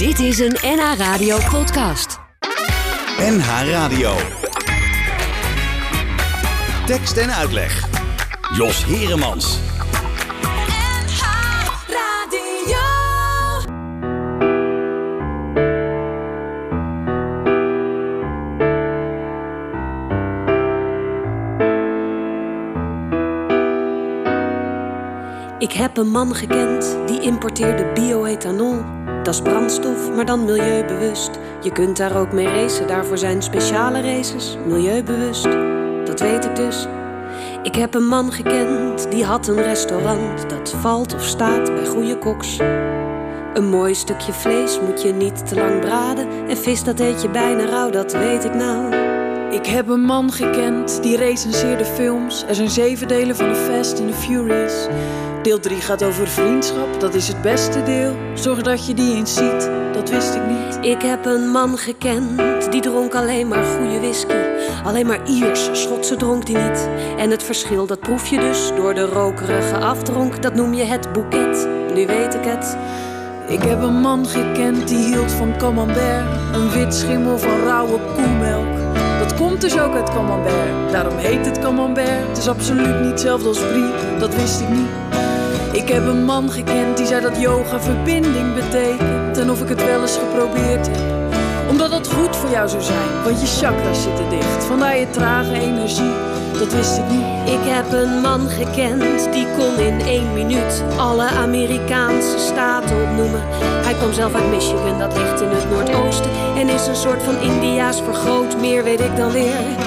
Dit is een NH Radio podcast. NH Radio. Tekst en uitleg. Jos Heremans. NH Radio. Ik heb een man gekend die importeerde bioethanol. Dat is brandstof, maar dan milieubewust. Je kunt daar ook mee racen, daarvoor zijn speciale races. Milieubewust, dat weet ik dus. Ik heb een man gekend die had een restaurant dat valt of staat bij goede koks. Een mooi stukje vlees moet je niet te lang braden. En vis dat eet je bijna rauw, dat weet ik nou. Ik heb een man gekend die recenseerde films. Er zijn zeven delen van The Fast and the Furious. Deel 3 gaat over vriendschap, dat is het beste deel. Zorg dat je die eens ziet, dat wist ik niet. Ik heb een man gekend, die dronk alleen maar goede whisky. Alleen maar Iers, Schotse dronk die niet. En het verschil, dat proef je dus door de rokerige afdronk. Dat noem je het boeket, nu weet ik het. Ik heb een man gekend die hield van camembert. Een wit schimmel van rauwe koemelk. Dat komt dus ook uit camembert, daarom heet het camembert. Het is absoluut niet hetzelfde als brie, dat wist ik niet. Ik heb een man gekend die zei dat yoga verbinding betekent. En of ik het wel eens geprobeerd heb. Omdat het goed voor jou zou zijn, want je chakras zitten dicht. Vandaar je trage energie, dat wist ik niet. Ik heb een man gekend die kon in één minuut alle Amerikaanse staten opnoemen. Hij kwam zelf uit Michigan, dat ligt in het Noordoosten. En is een soort van Indiaas vergroot, meer weet ik dan weer.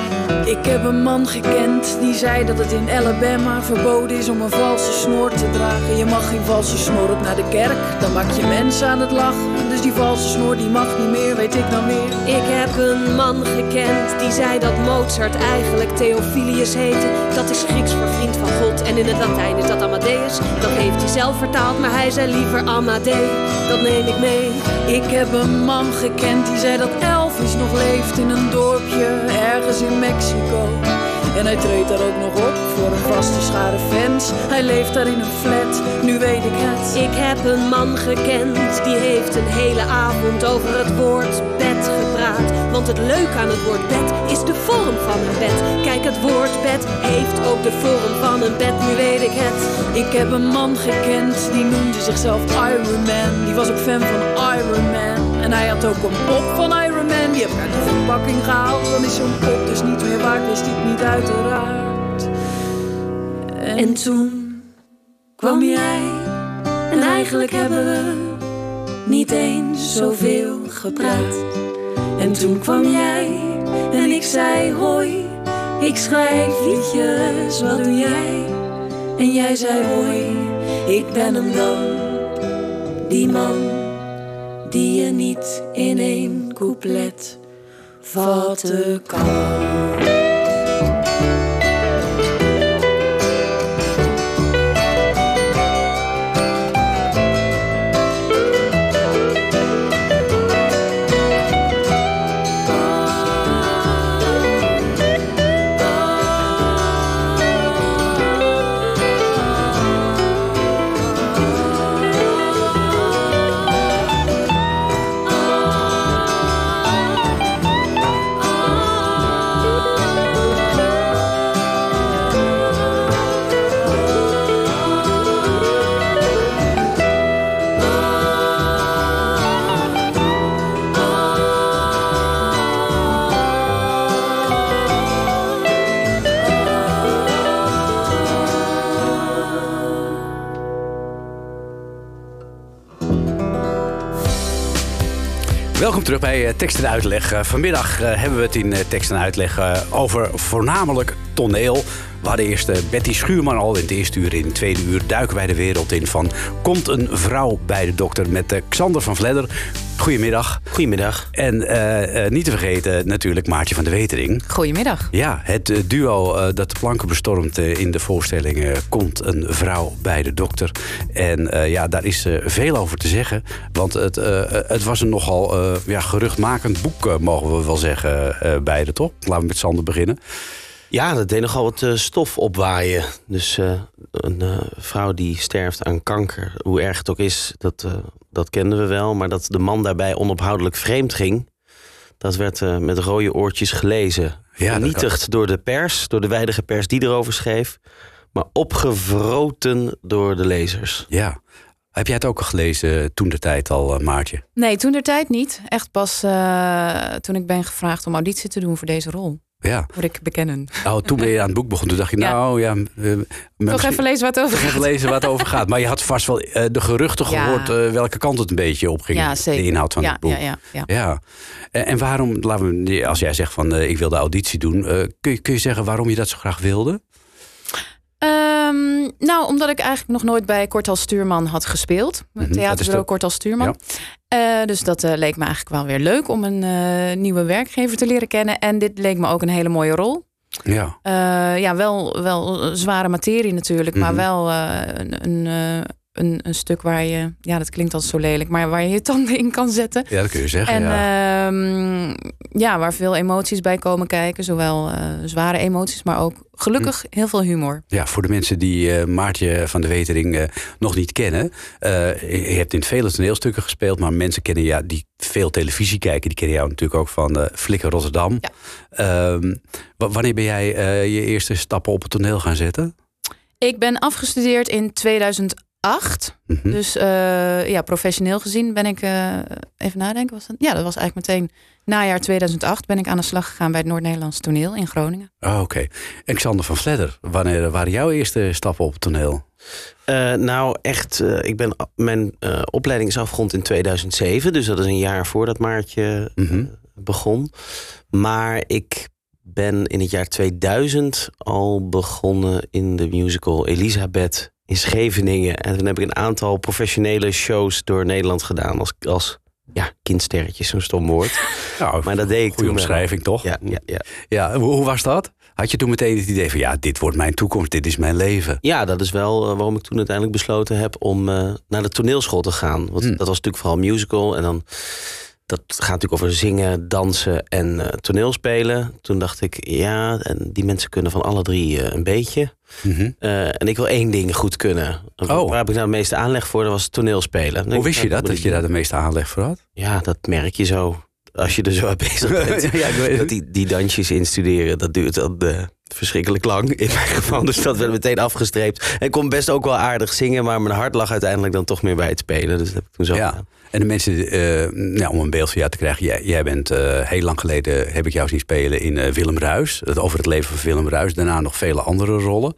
Ik heb een man gekend die zei dat het in Alabama verboden is om een valse snor te dragen. Je mag geen valse snor op naar de kerk, dan maak je mensen aan het lachen. Dus die valse snor die mag niet meer, weet ik dan weer. Ik heb een man gekend die zei dat Mozart eigenlijk Theophilus heette. Dat is Grieks voor vriend van God en in het Latijn is dat Amadeus. Dat heeft hij zelf vertaald, maar hij zei liever Amadee. Dat neem ik mee. Ik heb een man gekend die zei dat Nog leeft in een dorpje ergens in Mexico. En hij treedt daar ook nog op voor een vaste schare fans. Hij leeft daar in een flat, nu weet ik het. Ik heb een man gekend die heeft een hele avond over het woord bed gepraat. Want het leuke aan het woord bed is de vorm van een bed. Kijk, het woord bed heeft ook de vorm van een bed, nu weet ik het. Ik heb een man gekend die noemde zichzelf Iron Man. Die was ook fan van Iron Man. En hij had ook een pop van Iron Man. Die heb ik uit de verpakking gehaald. Dan is zo'n pop dus niet meer waard, wist ik niet uiteraard. En, En toen kwam jij. En eigenlijk hebben we niet eens zoveel gepraat. En toen kwam jij. En ik zei hoi. Ik schrijf liedjes, wat doe jij? En jij zei hoi. Ik ben hem dan. Die man die je niet in couplet vatten kan. Welkom terug bij eh, Tekst en Uitleg. Eh, vanmiddag eh, hebben we het in Tekst en Uitleg over voornamelijk toneel. We hadden eerst eh, Betty Schuurman al in het eerste uur. In het tweede uur duiken wij de wereld in van... Komt een vrouw bij de dokter met Xander van Vledder. Goedemiddag. Goedemiddag. En eh, eh, niet te vergeten natuurlijk Maartje van de Wetering. Goedemiddag. Ja, het eh, duo eh, dat de planken bestormt in de voorstelling... Komt een vrouw bij de dokter. En eh, ja, daar is veel over te zeggen. Want het, eh, het was een nogal eh, ja, geruchtmakend boek, mogen we wel zeggen, eh beide, toch? Laten we met Sander beginnen. Ja, dat deed nogal wat eh, stof opwaaien. Dus eh, een eh, vrouw die sterft aan kanker, hoe erg het ook is, dat, eh, dat kenden we wel. Maar dat de man daarbij onophoudelijk vreemd ging, dat werd eh, met rode oortjes gelezen. Ja, Vernietigd door de pers, door de wijdige pers die erover schreef. Maar opgevroten door de lezers. Ja. Heb jij het ook al gelezen toen de tijd al, Maartje? Nee, toen der tijd niet. Echt pas eh, toen ik ben gevraagd om auditie te doen voor deze rol. Ja. Moet ik bekennen. Nou, toen ben je aan het boek begonnen. Toen dacht je, Ja. nou ja... eh, Toch misschien- even lezen wat over Toch even gaat. lezen over gaat. Maar je had vast wel eh, de geruchten Ja. gehoord eh, welke kant het een beetje op ging. Ja, zeker. De inhoud van ja, het boek. Ja, ja, ja. Ja. En, en waarom, laten we, als jij zegt van ik wil de auditie doen, kun, je, kun je zeggen waarom je dat zo graag wilde? Ehm, nou, omdat ik eigenlijk nog nooit bij Kortal Stuurman had gespeeld. Is Theaterbureau de- Kortal Stuurman. Eh, dus dat eh, leek me eigenlijk wel weer leuk om een eh, nieuwe werkgever te leren kennen. En dit leek me ook een hele mooie rol. Ja. Ja, wel, wel zware materie natuurlijk, maar Mhm. wel een, een, een, een stuk waar je, ja, dat klinkt altijd zo lelijk, maar waar je je tanden in kan zetten. ja, dat kun je zeggen. En ja. ehm, ja, waar veel emoties bij komen kijken. Zowel eh, zware emoties, maar ook gelukkig Hm. heel veel humor. Ja, voor de mensen die eh, Maartje van de Wetering eh, nog niet kennen. je hebt in vele toneelstukken gespeeld, maar mensen kennen jou die veel televisie kijken. Die kennen jou natuurlijk ook van Flikker Rotterdam. Ja. Ehm, wa- wanneer ben jij je eerste stappen op het toneel gaan zetten? Ik ben afgestudeerd in 2008. Mhm. Dus eh, ja, professioneel gezien ben ik, eh, even nadenken, was dat? Ja, dat was eigenlijk meteen najaar 2008 ben ik aan de slag gegaan bij het Noord-Nederlands toneel in Groningen. Oh, Oké. En Xander van Vledder, wanneer waren jouw eerste stappen op het toneel? Eh, nou, echt, eh, ik ben, mijn eh, opleiding is afgerond in 2007. Dus dat is een jaar voordat Maartje Mhm. begon. Maar ik ben in het jaar 2000 al begonnen in de musical Elisabeth in Scheveningen. En toen heb ik een aantal professionele shows door Nederland gedaan als, als ja, kindsterretjes, zo'n stom woord. Nou, Maar dat deed ik goede omschrijving, toch? Ja, ja, ja. Ja, hoe, hoe was dat? Had je toen meteen het idee van ja, dit wordt mijn toekomst, dit is mijn leven? Ja, dat is wel eh, waarom ik toen uiteindelijk besloten heb om eh, naar de toneelschool te gaan. Want Hmm. dat was natuurlijk vooral musical. En dan, dat gaat natuurlijk over zingen, dansen en eh, toneelspelen. Toen dacht ik, ja, en die mensen kunnen van alle drie eh, een beetje. Mhm. Eh, en ik wil één ding goed kunnen. Oh. Waar heb ik nou het meeste aanleg voor? Dat was toneelspelen. Hoe wist je dat, dat je daar de meeste aanleg voor had? Ja, dat merk je zo. Als je er zo mee bezig bent. Ja, ik weet het. Dat die, die dansjes instuderen, dat duurt dan verschrikkelijk lang in mijn geval. Dus dat werd meteen afgestreept. En ik kon best ook wel aardig zingen, maar mijn hart lag uiteindelijk dan toch meer bij het spelen. Dus dat heb ik toen zo Ja. gedaan. En de mensen, eh, nou, om een beeld van jou te krijgen. Jij, jij bent eh, heel lang geleden, heb ik jou zien spelen in eh, Willem Ruis. Het over het leven van Willem Ruis. Daarna nog vele andere rollen.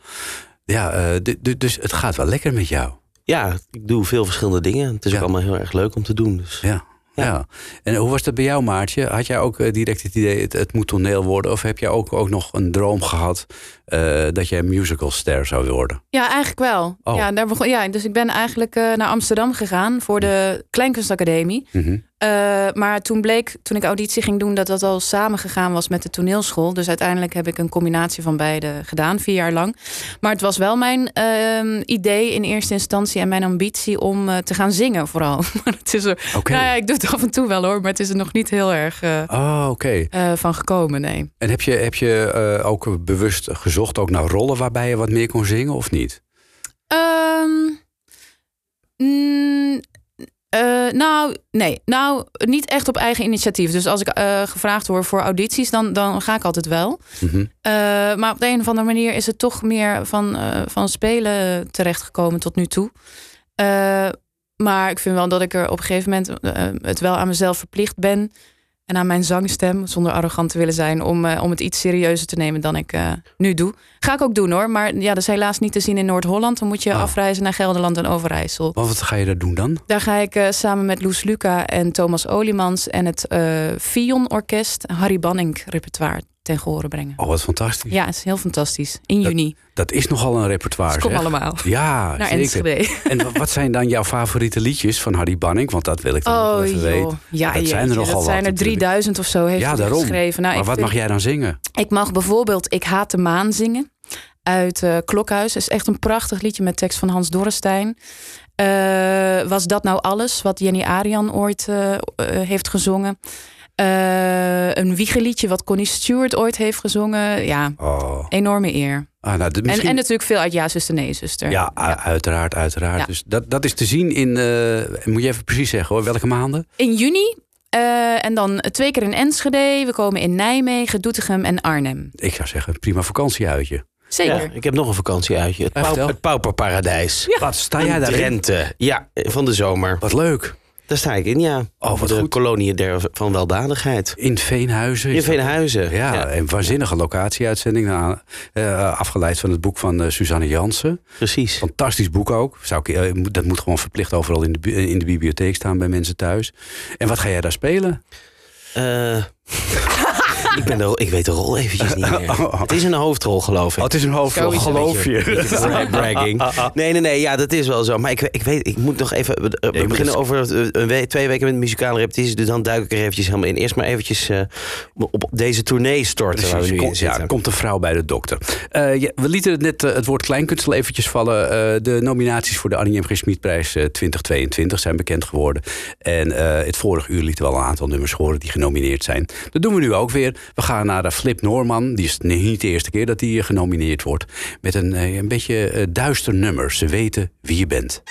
Ja, dus het gaat wel lekker met jou. Ja, ik doe veel verschillende dingen. Het is Ja. ook allemaal heel erg leuk om te doen. Dus. Ja. Ja. En hoe was dat bij jou, Maartje? Had jij ook direct het idee, het, het moet toneel worden? Of heb jij ook, ook nog een droom gehad eh, dat jij musicalster zou worden? Ja, eigenlijk wel. Oh. Ja, daar begon, ja, dus ik ben eigenlijk eh, naar Amsterdam gegaan voor de Kleinkunstacademie. Mhm. Eh, maar toen bleek, toen ik auditie ging doen, dat dat al samengegaan was met de toneelschool. Dus uiteindelijk heb ik een combinatie van beide gedaan, vier jaar lang. Maar het was wel mijn ehm, idee in eerste instantie en mijn ambitie om te gaan zingen vooral. maar het is er, Oké. nou ja, ik doe het af en toe wel hoor, maar het is er nog niet heel erg Oh, oké. eh, van gekomen, nee. En heb je, heb je ook bewust gezocht ook naar rollen waarbij je wat meer kon zingen of niet? Ehm, mm, eh, nou, nee. Nou, niet echt op eigen initiatief. Dus als ik eh, gevraagd word voor audities, dan, dan ga ik altijd wel. Mhm. Eh, maar op de een of andere manier is het toch meer van, van spelen terechtgekomen tot nu toe. Maar ik vind wel dat ik er op een gegeven moment het wel aan mezelf verplicht ben. En aan mijn zangstem, zonder arrogant te willen zijn, om, eh, om het iets serieuzer te nemen dan ik eh, nu doe. Ga ik ook doen hoor. Maar ja, dat is helaas niet te zien in Noord-Holland. Dan moet je Oh. afreizen naar Gelderland en Overijssel. Maar wat ga je daar doen dan? Daar ga ik eh, samen met Loes Luca en Thomas Oliemans en het Fion Orkest Harry Banning repertoire ten gehore brengen. Oh, wat fantastisch. Ja, het is heel fantastisch. In juni. Dat is nogal een repertoire. Dus kom zeg. allemaal. Ja, Naar zeker. En wa- wat zijn dan jouw favoriete liedjes van Harry Banning? Want dat wil ik dan Oh even weten. Ja, dat zijn er nogal dat zijn er natuurlijk. 3000 of zo heeft Ja, daarom. geschreven. Nou, maar wat vind- mag jij dan zingen? Ik mag bijvoorbeeld Ik haat de maan zingen. Uit eh, Klokhuis. Dat is echt een prachtig liedje met tekst van Hans Dorrestein. Eh, was dat nou alles wat Jenny Arian ooit eh, heeft gezongen? Eh, een wiegeliedje wat Connie Stewart ooit heeft gezongen. Ja, Oh. enorme eer. Ah, nou, de- misschien... en natuurlijk veel uit Ja, zuster, nee, zuster. Ja, uiteraard, uiteraard. Ja. Dus dat, dat is te zien in, eh, moet je even precies zeggen hoor, welke maanden? In juni. eh, en dan twee keer in Enschede. We komen in Nijmegen, Doetinchem en Arnhem. Ik zou zeggen, prima vakantieuitje. Zeker. Ja, ik heb nog een vakantieuitje. Het, Pauw- het Pauperparadijs. Wat sta jij In daarin? Drenthe. Ja, van de zomer. Wat leuk. Daar sta ik in, ja. Oh, wat de goed. kolonie der, van weldadigheid. In Veenhuizen. In Veenhuizen. Ja, een waanzinnige locatieuitzending. nou, eh, afgeleid van het boek van eh, Suzanne Jansen. precies. Fantastisch boek ook. Zou ik, eh, dat moet gewoon verplicht overal in de, in de bibliotheek staan bij mensen thuis. En wat ga jij daar spelen? Eh, ik, ben de, ik weet de rol eventjes niet meer. Oh. Het is een hoofdrol, geloof ik. Oh, het is een hoofdrol, Zoiets. geloof je. Beetje- beetje bra- bragging. Nee, nee, nee, ja, dat is wel zo. Maar ik, ik weet, ik moet nog even. We, beginnen over eh, een we- twee weken met muzikale repetities. Dus dan duik ik er eventjes helemaal in. Eerst maar eventjes eh, op, deze tournee storten waar we nu Kom- in zitten. ja, komt een vrouw bij de dokter. Eh, ja, we lieten het net het woord kleinkunst al eventjes vallen. Eh, de nominaties voor de Annie M. G. Schmidprijs eh, 2022 zijn bekend geworden. En eh, het vorige uur lieten we al een aantal nummers horen die genomineerd zijn. Dat doen we nu ook weer. We gaan naar Flip Norman. Die is niet de eerste keer dat hij genomineerd wordt. Met een, eh, een beetje eh, duister nummer. Ze weten wie je bent.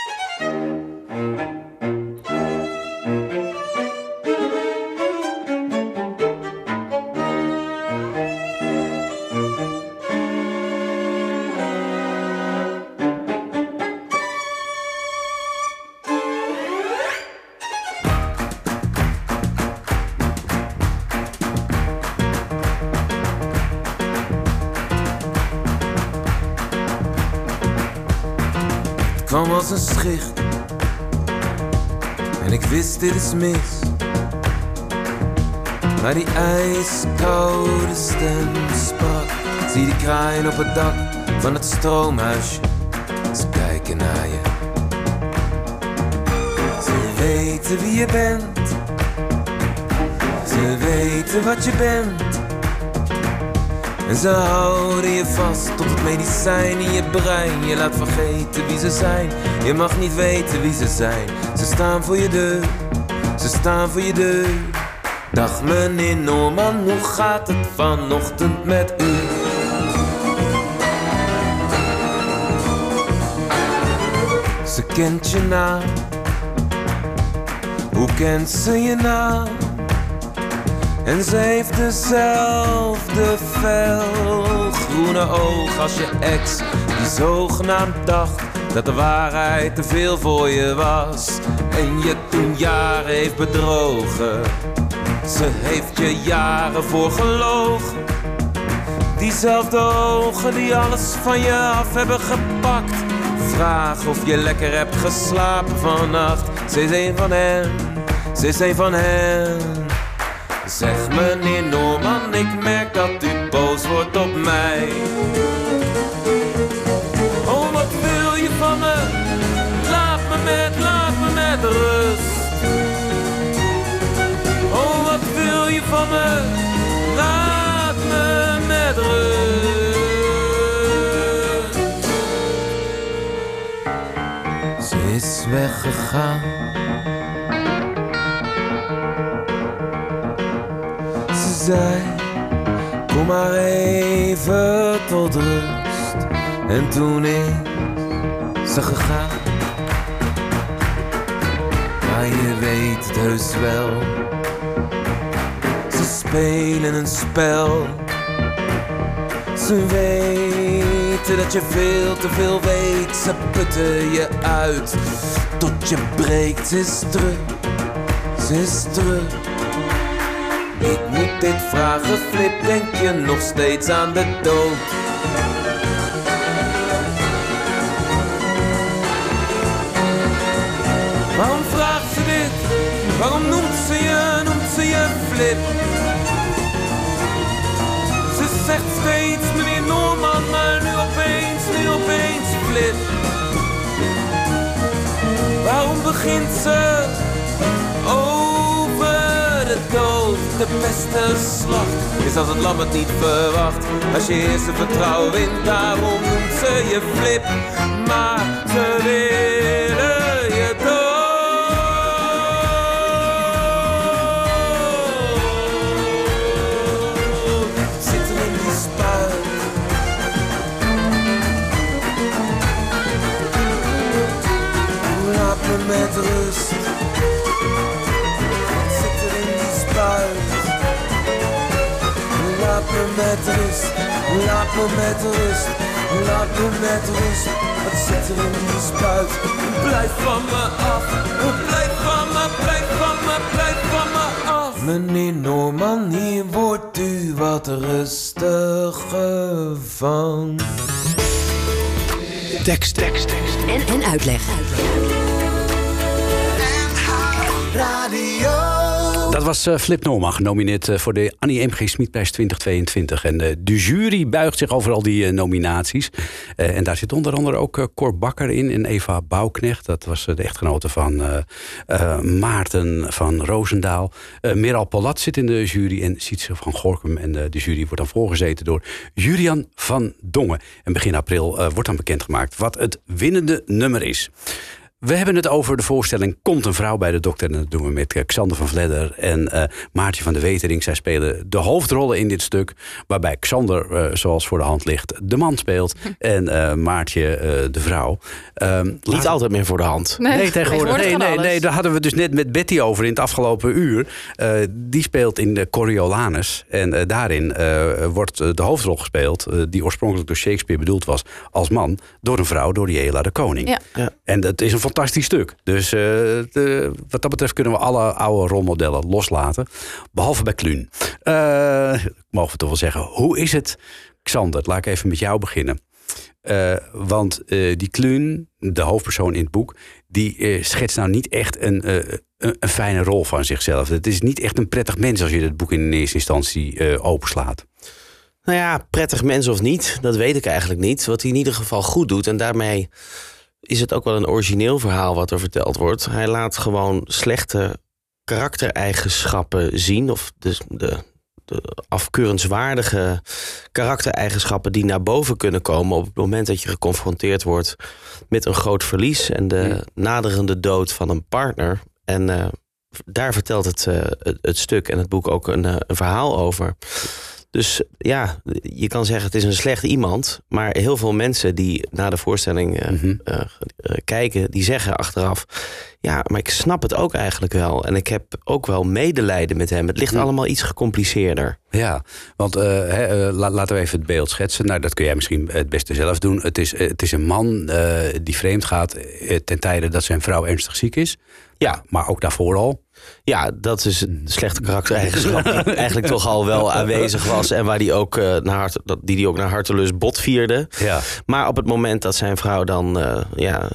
Mis. Maar die ijskoude stem sprak. Zie die kraaien op het dak van het stroomhuisje. Ze kijken naar je. Ze weten wie je bent. Ze weten wat je bent. En ze houden je vast tot het medicijn in je brein. Je laat vergeten wie ze zijn. Je mag niet weten wie ze zijn. Ze staan voor je deur. Ze staan voor je deur. Dag meneer Norman, hoe gaat het vanochtend met u? Ze kent je naam. Hoe kent ze je naam? En ze heeft dezelfde felgroene oog als je ex Die zogenaamd dacht dat de waarheid te veel voor je was En je toen jaren heeft bedrogen. Ze heeft je jaren voor gelogen. Diezelfde ogen die alles van je af hebben gepakt. Vraag of je lekker hebt geslapen vannacht. Ze is een van hen, ze is een van hen. Zeg meneer Norman, ik merk dat u boos wordt op mij. Van me? Laat me met. Ze is weggegaan. Ze zei, kom maar even tot rust. En toen is ze gegaan. Maar je weet het heus wel. Spelen een spel. Ze weten dat je veel te veel weet. Ze putten je uit tot je breekt. Is terug. Ik moet dit vragen, Flip, denk je nog steeds aan de dood? Waarom vraagt ze dit? Waarom noemt ze je, noemt ze je Flip? Waarom begint ze over de dood? De beste slag is als het lam het niet verwacht. Als je eerst het vertrouwen wint, daarom noemt ze je Flip. Maar ze willen me met rust, laat me met rust, laat me met rust. Wat zit er in die spuit? Blijf van me af, blijf van me, blijf van me, blijf van me af. Meneer Norman, hier wordt u wat rustiger van. Tekst, tekst, tekst. En, en uitleg. Dat was eh, Flip Norman, genomineerd eh, voor de Annie M.G. Smitprijs 2022. En eh, de jury buigt zich over al die nominaties. En daar zit onder andere ook Cor Bakker in en Eva Bouwknecht. Dat was de echtgenote van Maarten van Roosendaal. Meral Polat zit in de jury en Sietse van Gorkum. En de jury wordt dan voorgezeten door Julian van Dongen. En begin april wordt dan bekendgemaakt wat het winnende nummer is. We hebben het over de voorstelling Komt een vrouw bij de dokter. En dat doen we met eh, Xander van Vledder en eh, Maartje van de Wetering. Zij spelen de hoofdrollen in dit stuk. Waarbij Xander, eh, zoals voor de hand ligt, de man speelt. En eh, Maartje eh, de vrouw. Ehm, Niet laat- altijd meer voor de hand. Nee, tegenwoordig. Nee, kan nee, alles. nee, daar hadden we dus net met Betty over in het afgelopen uur. Eh, die speelt in de Coriolanus. En daarin eh, wordt de hoofdrol gespeeld, die oorspronkelijk door Shakespeare bedoeld was als man, door een vrouw, door Jela de Koning. Ja. Ja. En dat is een fantastisch stuk. Dus eh, wat dat betreft kunnen we alle oude rolmodellen loslaten. Behalve bij Kluun. Eh, mogen we toch wel zeggen. Hoe is het, Xander? Laat ik even met jou beginnen. Eh, want die Kluun, de hoofdpersoon in het boek, die schetst nou niet echt een, een, een fijne rol van zichzelf. Het is niet echt een prettig mens als je het boek in eerste instantie openslaat. Nou ja, prettig mens of niet, dat weet ik eigenlijk niet. Wat hij in ieder geval goed doet. En daarmee is het ook wel een origineel verhaal wat er verteld wordt. Hij laat gewoon slechte karaktereigenschappen zien. Of dus de, de afkeurenswaardige karaktereigenschappen die naar boven kunnen komen op het moment dat je geconfronteerd wordt met een groot verlies en de naderende dood van een partner. En eh, daar vertelt het, eh, het, het stuk en het boek ook een, eh, een verhaal over. Dus ja, je kan zeggen het is een slecht iemand. Maar heel veel mensen die naar de voorstelling eh, Mhm. eh, eh, kijken, die zeggen achteraf... ja, maar ik snap het ook eigenlijk wel. En ik heb ook wel medelijden met hem. Het ligt Mhm. allemaal iets gecompliceerder. Ja, want la- laten we even het beeld schetsen. Nou, dat kun jij misschien het beste zelf doen. Het is, het is een man die vreemd gaat ten tijde dat zijn vrouw ernstig ziek is. Ja. Maar ook daarvoor al. Ja, dat is een slechte karaktereigenschap die eigenlijk toch al wel aanwezig was. En waar die ook, eh, naar hart, die die ook naar hartelust bot vierde. Ja. Maar op het moment dat zijn vrouw dan eh, ja,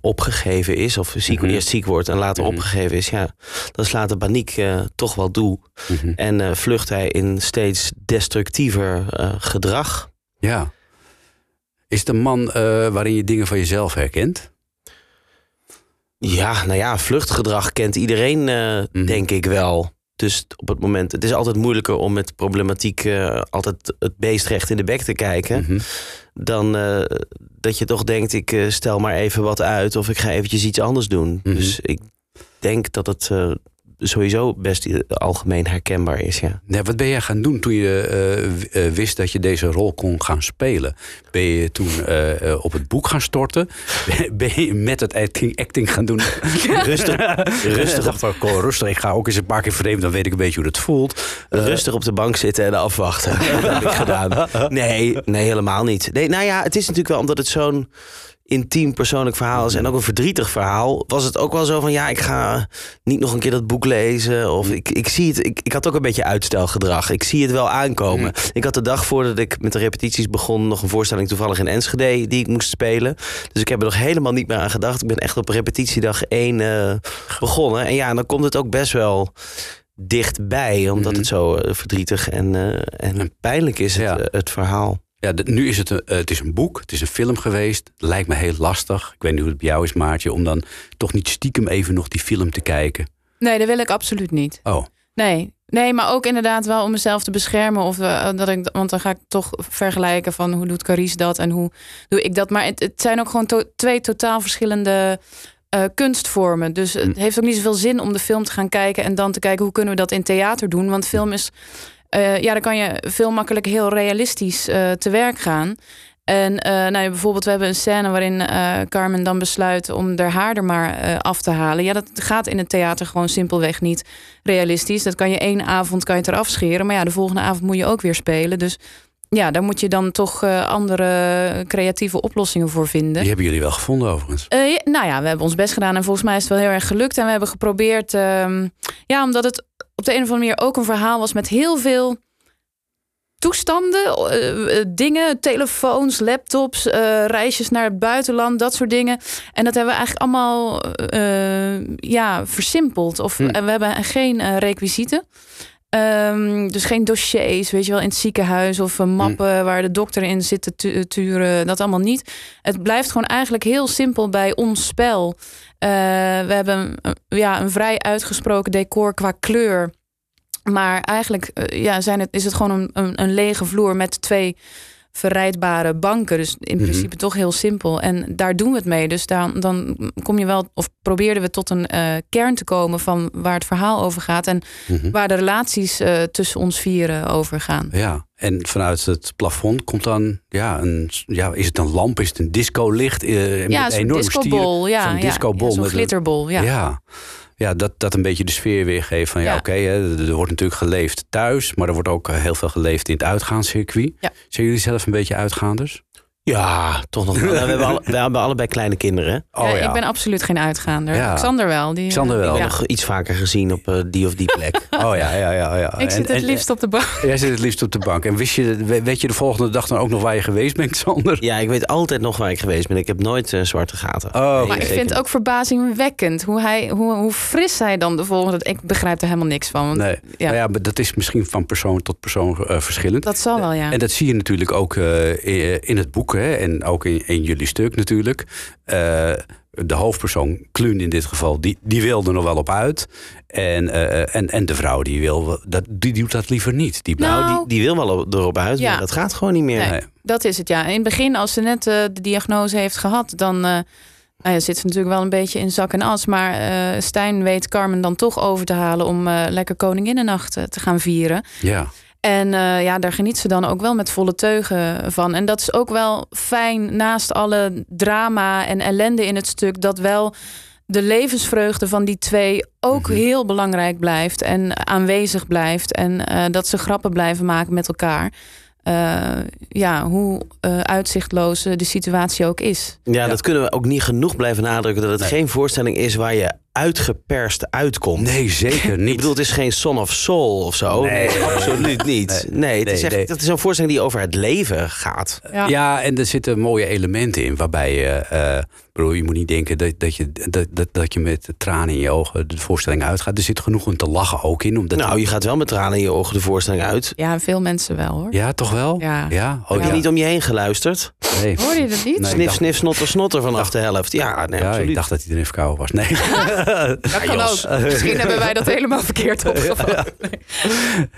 opgegeven is, of ziek, Mhm. eerst ziek wordt en later Mhm. opgegeven is, ja, dan slaat de paniek eh, toch wel toe. Mhm. En vlucht hij in steeds destructiever gedrag. Ja. Is het een man waarin je dingen van jezelf herkent? Ja, nou ja, vluchtgedrag kent iedereen, eh, Mhm. denk ik wel. Dus op het moment, het is altijd moeilijker om met problematiek eh, altijd het beest recht in de bek te kijken. Mhm. Dan eh, dat je toch denkt, ik stel maar even wat uit of ik ga eventjes iets anders doen. Mhm. Dus ik denk dat het sowieso best algemeen herkenbaar is, ja. Ja, wat ben jij gaan doen toen je eh, eh, wist dat je deze rol kon gaan spelen? Ben je toen eh, op het boek gaan storten? Ben je met het acting, acting gaan doen? rustig, rustig op parcours. Rustig, ik ga ook eens een paar keer vreemd, dan weet ik een beetje hoe het voelt. Rustig op de bank zitten en afwachten. dat heb ik gedaan. Nee, nee, helemaal niet. Nee, nou ja, het is natuurlijk wel omdat het zo'n intiem persoonlijk verhaal is en ook een verdrietig verhaal, was het ook wel zo van ja, ik ga niet nog een keer dat boek lezen of ik, ik zie het. Ik, ik had ook een beetje uitstelgedrag. Ik zie het wel aankomen. Ik had de dag voordat ik met de repetities begon nog een voorstelling toevallig in Enschede die ik moest spelen. Dus ik heb er nog helemaal niet meer aan gedacht. Ik ben echt op repetitiedag één eh, begonnen. En ja, dan komt het ook best wel dichtbij, omdat Mhm. het zo eh, verdrietig en, eh, en pijnlijk is, het, Ja. het verhaal. Ja, de- nu is het, een, eh, het is een boek, het is een film geweest. Lijkt me heel lastig. Ik weet niet hoe het bij jou is, Maartje, om dan toch niet stiekem even nog die film te kijken. Nee, dat wil ik absoluut niet. Oh, Nee. Nee, maar ook inderdaad wel om mezelf te beschermen. Of, eh, dat ik, want dan ga ik toch vergelijken van hoe doet Carice dat en hoe doe ik dat. Maar het, het zijn ook gewoon to- twee totaal verschillende eh, kunstvormen. Dus het Hm. heeft ook niet zoveel zin om de film te gaan kijken en dan te kijken hoe kunnen we dat in theater doen. Want film is, eh, ja, dan kan je veel makkelijk heel realistisch eh, te werk gaan. En eh, nou bijvoorbeeld, we hebben een scène waarin Carmen dan besluit om haar haar er maar af te halen. Ja, dat gaat in het theater gewoon simpelweg niet realistisch. Dat kan je één avond kan je het eraf scheren, maar ja, de volgende avond moet je ook weer spelen. Dus ja, daar moet je dan toch andere creatieve oplossingen voor vinden. Die hebben jullie wel gevonden overigens. Ja, nou ja, we hebben ons best gedaan en volgens mij is het wel heel erg gelukt. En we hebben geprobeerd, ehm, ja, omdat het op de een of andere manier ook een verhaal was met heel veel toestanden, eh, eh, dingen, telefoons, laptops, eh, reisjes naar het buitenland, dat soort dingen. En dat hebben we eigenlijk allemaal ja, versimpeld. Of, Hm. En we hebben geen requisieten. Ehm, dus geen dossiers, weet je wel, in het ziekenhuis of eh, mappen waar de dokter in zit te tu- turen. Dat allemaal niet. Het blijft gewoon eigenlijk heel simpel bij ons spel. Eh, we hebben ja, een vrij uitgesproken decor qua kleur. Maar eigenlijk eh, ja, zijn het, is het gewoon een, een, een lege vloer met twee verrijdbare banken. Dus in Mhm. principe toch heel simpel. En daar doen we het mee. Dus dan, dan kom je wel, of probeerden we tot een eh, kern te komen van waar het verhaal over gaat. En Mhm. waar de relaties tussen ons vieren over gaan. Ja, en vanuit het plafond komt dan, ja, een, ja is het een lamp, is het een discolicht? eh, Ja, met een enorme discobol. Ja, Zo'n discobol ja, zo'n glitterbol. Ja. Ja, ja dat, dat een beetje de sfeer weergeeft van ja, Ja. oké, er wordt natuurlijk geleefd thuis, maar er wordt ook eh, heel veel geleefd in het uitgaanscircuit. Zijn jullie zelf een beetje uitgaanders? Ja, toch nog wel. We, hebben alle- we hebben allebei kleine kinderen. hè? Oh Ja, ja, Ik ben absoluut geen uitgaander. Ja. Xander wel. Die, Xander wel. Ja. Nog iets vaker gezien op eh, die of die plek. oh ja, ja, ja. ja. Ik zit het en- liefst op de bank. Jij zit het liefst op de bank. En wist je, we- weet je de volgende dag dan ook nog waar je geweest bent, Xander? ja, ik weet altijd nog waar ik geweest ben. Ik heb nooit eh, zwarte gaten. Oh, Nee, Maar ik vind het ook verbazingwekkend hoe, hij, hoe, hoe fris hij dan de volgende... Ik begrijp er helemaal niks van. Want Nee, ja, Nou ja, maar dat is misschien van persoon tot persoon eh, verschillend. dat zal wel, ja. En dat zie je natuurlijk ook eh, in, in het boek hè, en ook in, in jullie stuk natuurlijk. Eh, de hoofdpersoon, Kluun in dit geval, die, die wil er nog wel op uit. En, eh, en, en de vrouw, die, wil, dat, die doet dat liever niet. Die Nou, Nou, die, die wil wel op- erop uit, Ja. maar dat gaat gewoon niet meer. Nee. Nee. Dat is het, ja. In het begin, als ze net eh, de diagnose heeft gehad... dan eh, nou ja, zit ze natuurlijk wel een beetje in zak en as. Maar eh, Stijn weet Carmen dan toch over te halen... om eh, lekker Koninginnennacht eh, te gaan vieren. Ja, En eh, ja, daar geniet ze dan ook wel met volle teugen van. En dat is ook wel fijn, naast alle drama en ellende in het stuk... dat wel de levensvreugde van die twee ook Mhm. heel belangrijk blijft... en aanwezig blijft. En eh, dat ze grappen blijven maken met elkaar. Eh, ja, hoe eh, uitzichtloos de situatie ook is. Ja, dat kunnen we ook niet genoeg blijven nadrukken. Dat het Nee. geen voorstelling is waar je uitgeperst uitkomt. nee, zeker Ik niet. bedoel, het is geen Son of Soul of zo. Nee. absoluut niet. Nee, het is echt, nee. dat is een voorstelling die over het leven gaat. Ja. Ja, en er zitten mooie elementen in waarbij je. eh bedoel, je moet niet denken dat, dat, je, dat, dat, dat je met tranen in je ogen de voorstelling uitgaat. Er zit genoeg om te lachen ook in. Omdat Nou, je gaat wel met tranen in je ogen de voorstelling uit. Ja, veel mensen wel hoor. Ja, toch wel? Ja. Ja? Oh, Heb je ja. niet om je heen geluisterd? Nee. Hoor je dat niet? Nee, ik snif, dacht- snif, snotter, snotter vanaf de helft. Ja, nee, Ja, absoluut. ik dacht dat hij erin verkouden was. Nee. Dat kan ook. Misschien hebben wij dat helemaal verkeerd opgevat.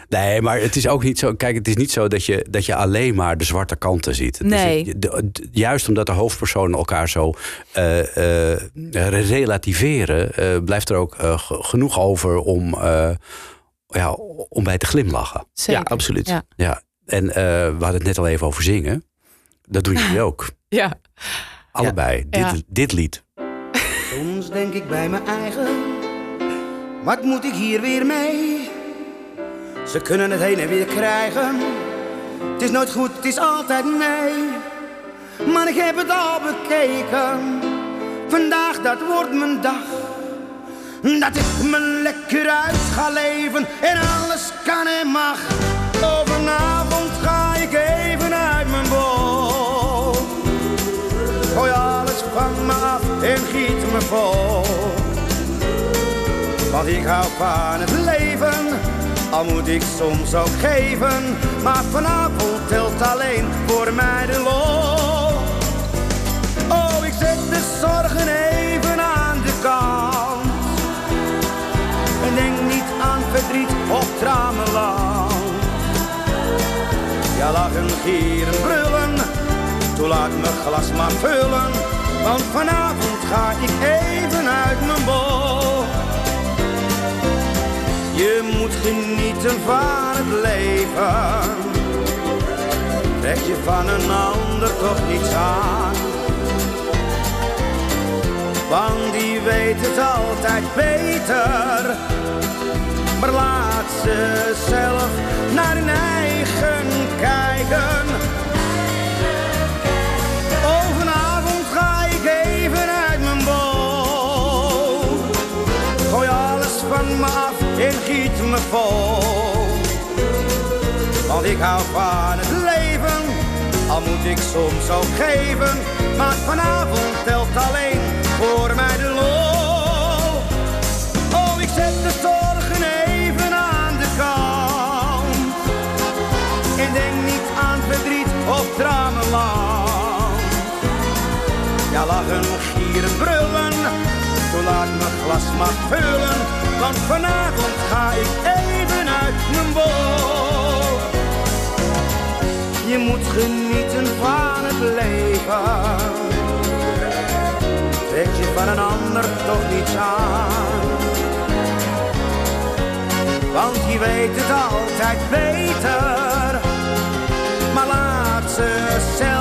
nee, maar het is ook niet zo. Kijk, het is niet zo dat je, dat je alleen maar de zwarte kanten ziet. Het is- Nee. de- de- juist omdat de hoofdpersonen elkaar zo eh, eh, relativeren, eh, blijft er ook ge- genoeg over om, eh, ja, om bij te glimlachen. Zeker. Ja, absoluut. Ja. Ja, en eh, we hadden het net al even over zingen. Dat doen jullie ook. Ja. Allebei. Ja. Dit, dit lied. Denk ik bij mijn eigen, wat moet ik hier weer mee? Ze kunnen het heen en weer krijgen, het is nooit goed, het is altijd nee. Maar ik heb het al bekeken, vandaag dat wordt mijn dag. Dat ik me lekker uit ga leven en alles kan en mag. Me. Want ik hou van het leven, al moet ik soms ook geven. Maar vanavond telt alleen voor mij de lol. Oh, ik zet de zorgen even aan de kant. En denk niet aan verdriet of tramenland. Ja, lachen, gieren, brullen. Toen laat me glas maar vullen. Want vanavond ga ik even uit mijn bol. Je moet genieten van het leven. trek je van een ander toch niets aan. Want die weet het altijd beter. Maar laat ze zelf naar hun eigen kijken. Me af en giet me vol. Want ik hou van het leven, al moet ik soms ook geven. Maar vanavond telt alleen voor mij de lol. Oh, ik zet de zorgen even aan de kant. En denk niet aan verdriet of dramenland. Ja, lachen, gieren, brullen, zo laat mijn glas maar vullen. Want vanavond ga ik even uit mijn bol. Je moet genieten van het leven. Trek je van een ander toch niets aan. Want die weet het altijd beter. Maar laat ze zelf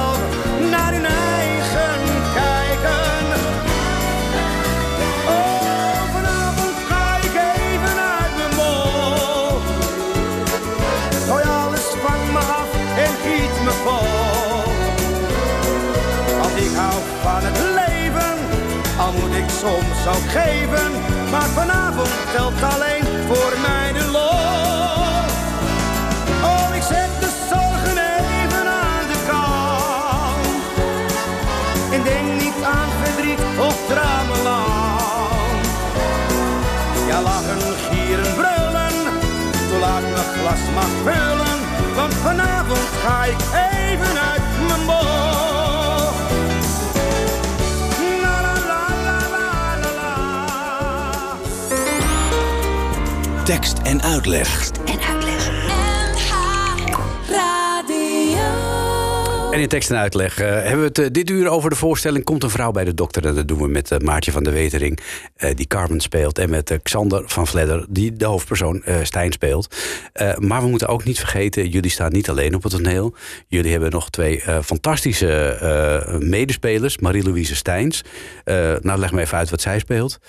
soms ook geven. Maar vanavond telt alleen voor mij de lol. Oh, ik zet de zorgen even aan de kant. En denk niet aan verdriet of dramenland. Ja, lachen, gieren, brullen, zo laat mijn glas mag vullen. Want vanavond ga ik even uit Tekst en uitleg. NH Radio. En in tekst en uitleg eh, hebben we het eh, dit uur over de voorstelling Komt een vrouw bij de dokter. En dat doen we met eh, Maartje van der Wetering, eh, die Carmen speelt. En met Xander van Vledder, die de hoofdpersoon eh, Stijn speelt. Eh, maar we moeten ook niet vergeten, jullie staan niet alleen op het toneel. Jullie hebben nog twee eh, fantastische eh, medespelers. Marie-Louise Steins. Eh, nou, leg me even uit wat zij speelt.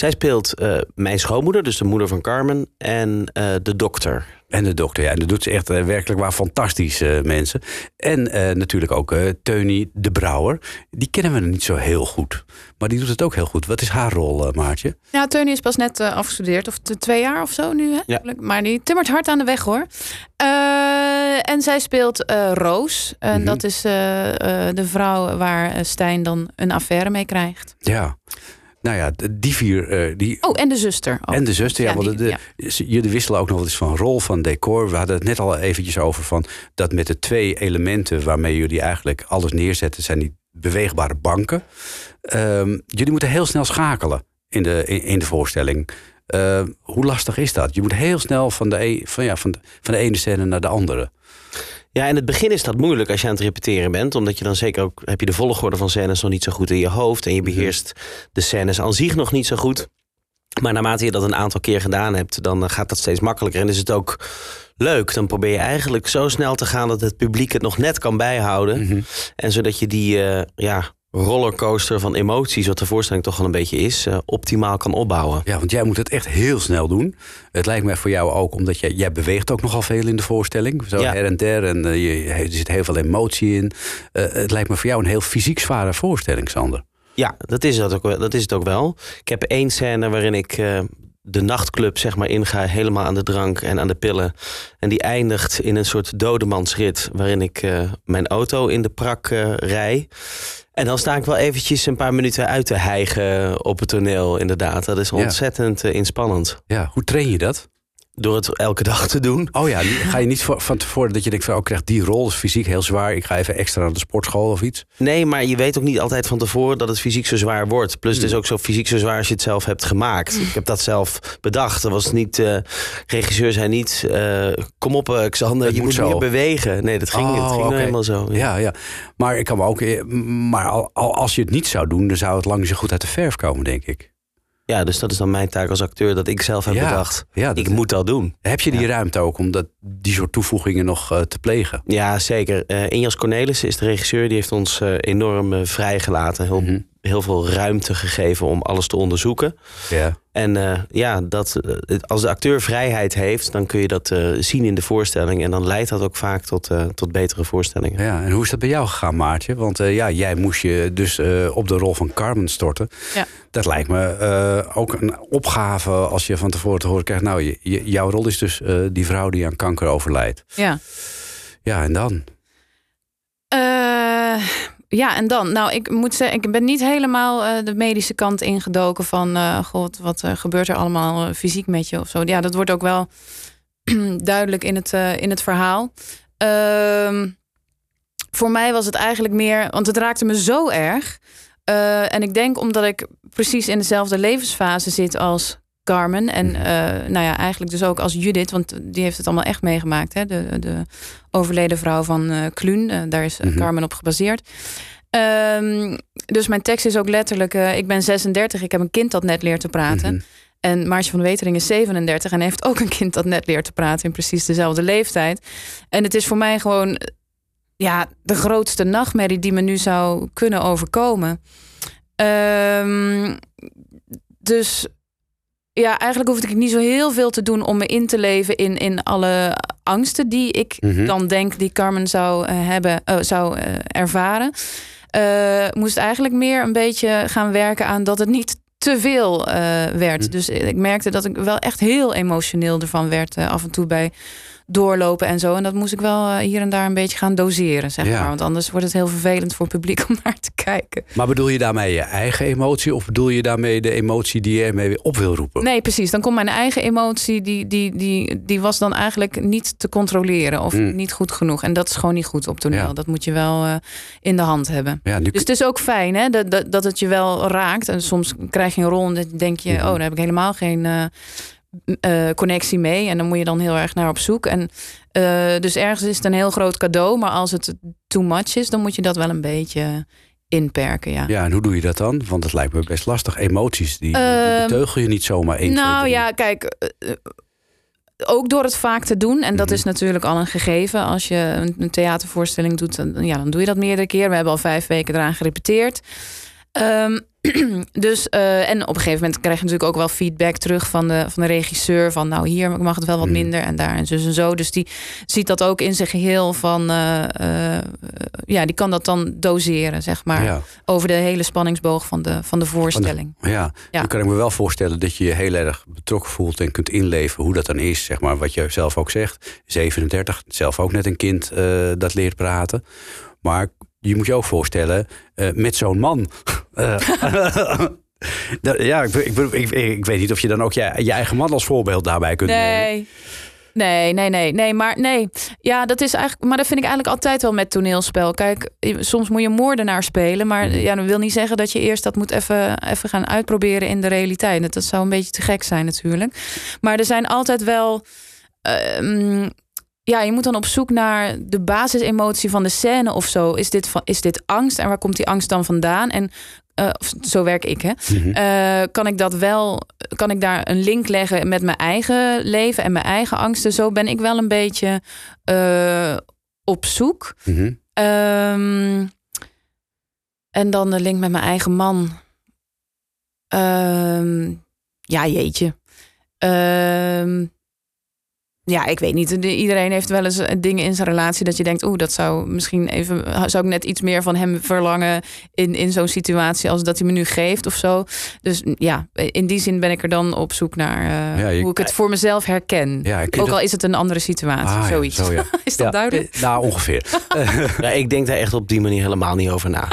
Zij speelt eh, mijn schoonmoeder, dus de moeder van Carmen, en eh, de dokter. En de dokter, ja. En dat doet ze echt eh, werkelijk waar fantastisch, eh, mensen. En eh, natuurlijk ook eh Teunie de Brouwer. Die kennen we niet zo heel goed. Maar die doet het ook heel goed. Wat is haar rol, eh, Maartje? Ja, Teunie is pas net afgestudeerd. Of twee jaar of zo nu. Hè? Ja. Maar die timmert hard aan de weg hoor. Eh, en zij speelt eh, Roos. En Mhm. dat is eh, eh, de vrouw waar Stijn dan een affaire mee krijgt. Ja. Nou ja, die vier... eh, die, Oh, en de zuster. En de zuster, ja. Ja, want die- de, Jullie wisselen ook nog wel eens van rol van decor. We hadden het net al eventjes over van dat met de twee elementen waarmee jullie eigenlijk alles neerzetten, zijn die beweegbare banken. Ehm, jullie moeten heel snel schakelen in de, in, in de voorstelling. Eh, hoe lastig is dat? Je moet heel snel van de, e- van, ja, van, de, van de ene scène naar de andere. Ja, in het begin is dat moeilijk als je aan het repeteren bent. Omdat je dan zeker ook heb je de volgorde van scènes nog niet zo goed in je hoofd. En je beheerst de scènes aan zich nog niet zo goed. Maar naarmate je dat een aantal keer gedaan hebt, dan eh, gaat dat steeds makkelijker. En is het ook leuk. Dan probeer je eigenlijk zo snel te gaan dat het publiek het nog net kan bijhouden. En zodat je die eh, ja, rollercoaster van emoties, wat de voorstelling toch wel een beetje is, eh, optimaal kan opbouwen. Ja, want jij moet het echt heel snel doen. Het lijkt mij voor jou ook, omdat jij, jij beweegt ook nogal veel in de voorstelling. Zo Ja. her en der. En eh, je, er zit heel veel emotie in. Eh, het lijkt me voor jou een heel fysiek zware voorstelling, Sander. Ja, dat is, dat, ook, wel- dat is het ook wel. Ik heb één scène waarin ik de nachtclub zeg maar inga, helemaal aan de drank en aan de pillen. En die eindigt in een soort dodemansrit, waarin ik mijn auto in de prak rij. En dan sta ik wel eventjes een paar minuten uit te hijgen op het toneel, inderdaad. Dat is ontzettend eh, inspannend. Ja, hoe train je dat? Door het elke dag te doen. Oh ja, ga je niet voor- van tevoren dat je denkt van... oh, ik krijg die rol, is fysiek heel zwaar. Ik ga even extra naar de sportschool of iets. Nee, maar je weet ook niet altijd van tevoren dat het fysiek zo zwaar wordt. Plus Hmm. het is ook zo fysiek zo zwaar als je het zelf hebt gemaakt. Ik heb dat zelf bedacht. Er was niet, eh, regisseur zei niet, eh, kom op eh, Xander, Het je moet moet, meer bewegen. Nee, dat ging, Oh, het ging nou helemaal zo. Ja, ja. Maar, ik kan me ook, maar al, al- als je het niet zou doen... dan zou het lang niet zo goed uit de verf komen, denk ik. Ja, dus dat is dan mijn taak als acteur dat ik zelf heb Ja, bedacht. ja, dat- ik moet dat doen. Heb je die ruimte ook om dat, die soort toevoegingen nog eh, te plegen? Ja, zeker. Eh Injas Cornelissen is de regisseur. Die heeft ons eh, enorm vrijgelaten. Heel, Mhm. Heel veel ruimte gegeven om alles te onderzoeken. Ja. En eh, ja, dat, eh, als de acteur vrijheid heeft, dan kun je dat eh, zien in de voorstelling. En dan leidt dat ook vaak tot, eh, tot betere voorstellingen. ja. En hoe is dat bij jou gegaan, Maartje? Want eh, ja, jij moest je dus eh, op de rol van Carmen storten. Ja. Dat lijkt me eh, ook een opgave als je van tevoren te horen krijgt... nou, je, jouw rol is dus eh, die vrouw die aan kanker overlijdt. Ja. Ja, en dan? Ja, en dan? Nou, ik moet zeggen, ik ben niet helemaal eh, de medische kant ingedoken van... eh, god, wat eh, gebeurt er allemaal fysiek met je of zo. Ja, dat wordt ook wel duidelijk in het, in het verhaal. Ehm, voor mij was het eigenlijk meer... Want het raakte me zo erg. En ik denk omdat ik precies in dezelfde levensfase zit als Carmen. En eh, nou ja, eigenlijk dus ook als Judith. Want die heeft het allemaal echt meegemaakt. Hè? De, de overleden vrouw van eh Kluun. Eh, daar is Mhm. Carmen op gebaseerd. Ehm, dus mijn tekst is ook letterlijk... ik ben 36, ik heb een kind dat net leert te praten. Mhm. En Maartje van Wetering is 37 en heeft ook een kind dat net leert te praten in precies dezelfde leeftijd. En het is voor mij gewoon ja, de grootste nachtmerrie die me nu zou kunnen overkomen. Ehm, dus ja, eigenlijk hoefde ik niet zo heel veel te doen om me in te leven in, in alle angsten die ik Mhm. dan denk die Carmen zou eh, hebben, eh, zou eh, ervaren. Moest eigenlijk meer een beetje gaan werken aan dat het niet te veel werd. Mhm. Dus ik merkte dat ik wel echt heel emotioneel ervan werd af en toe bij doorlopen en zo. En dat moest ik wel eh, hier en daar een beetje gaan doseren, zeg Ja. maar. Want anders wordt het heel vervelend voor het publiek om naar te kijken. Maar bedoel je daarmee je eigen emotie... of bedoel je daarmee de emotie die je ermee weer op wil roepen? Nee, precies. Dan komt mijn eigen emotie, die, die, die, die was dan eigenlijk niet te controleren of Mm. niet goed genoeg. En dat is gewoon niet goed op toneel. Ja. Dat moet je wel eh, in de hand hebben. Ja, nu Dus het is ook fijn hè, dat, dat, dat het je wel raakt. En soms krijg je een rol en dan denk je, Mhm. oh, daar heb ik helemaal geen eh, eh, connectie mee. En dan moet je dan heel erg naar op zoek. En eh, dus ergens is het een heel groot cadeau. Maar als het too much is, dan moet je dat wel een beetje inperken. Ja. Ja, en hoe doe je dat dan? Want het lijkt me best lastig. Emoties, die, beteugel je niet zomaar 1, nou ja, kijk. eh, ook door het vaak te doen. En dat Mhm. is natuurlijk al een gegeven. Als je een, een theatervoorstelling doet, dan, ja, dan doe je dat meerdere keer. We hebben al vijf weken eraan gerepeteerd. Ehm, dus, eh, en op een gegeven moment krijg je natuurlijk ook wel feedback terug van de, van de regisseur. Van nou, hier mag het wel wat Mhm. minder en daar en zus en zo. Dus die ziet dat ook in zijn geheel van... eh, eh, ja, die kan dat dan doseren, zeg maar. Ja, Over de hele spanningsboog van de, van de voorstelling. ja. Ja. dan kan ik me wel voorstellen dat je je heel erg betrokken voelt en kunt inleven hoe dat dan is. Zeg maar, wat je zelf ook zegt. 37, zelf ook net een kind dat leert praten. Maar je moet je ook voorstellen, eh, met zo'n man. eh, ja, ik, ik, ik, ik weet niet of je dan ook je, je eigen man als voorbeeld daarbij kunt nemen. Nee. Nee, nee, nee, nee, maar nee. Ja, dat is eigenlijk, maar dat vind ik eigenlijk altijd wel met toneelspel. Kijk, soms moet je moordenaar spelen, maar Mhm. ja, dat wil niet zeggen dat je eerst dat moet even, even gaan uitproberen in de realiteit. Dat, dat zou een beetje te gek zijn, natuurlijk. Maar er zijn altijd wel. ehm, ja, je moet dan op zoek naar de basisemotie van de scène of zo. Is dit, van, is dit angst en waar komt die angst dan vandaan? En eh, of zo werk ik, hè? Mhm. Eh, kan ik dat wel, kan ik daar een link leggen met mijn eigen leven en mijn eigen angsten? Zo ben ik wel een beetje eh, op zoek. Mhm. Ehm, en dan de link met mijn eigen man. Ehm, ja, jeetje. Ehm, ja, ik weet niet. De- Iedereen heeft wel eens eh, dingen in zijn relatie dat je denkt, oeh, dat zou misschien even, zou ik net iets meer van hem verlangen in, in zo'n situatie als dat hij me nu geeft of zo. Dus ja, in die zin ben ik er dan op zoek naar eh, Ja, je- hoe ik het voor mezelf herken. Ja, Ook dat- al is het een andere situatie, Ah, ja, zoiets. zo, ja. is dat Ja, duidelijk? eh, Nou, ongeveer. Ja, ik denk daar echt op die manier helemaal niet over na.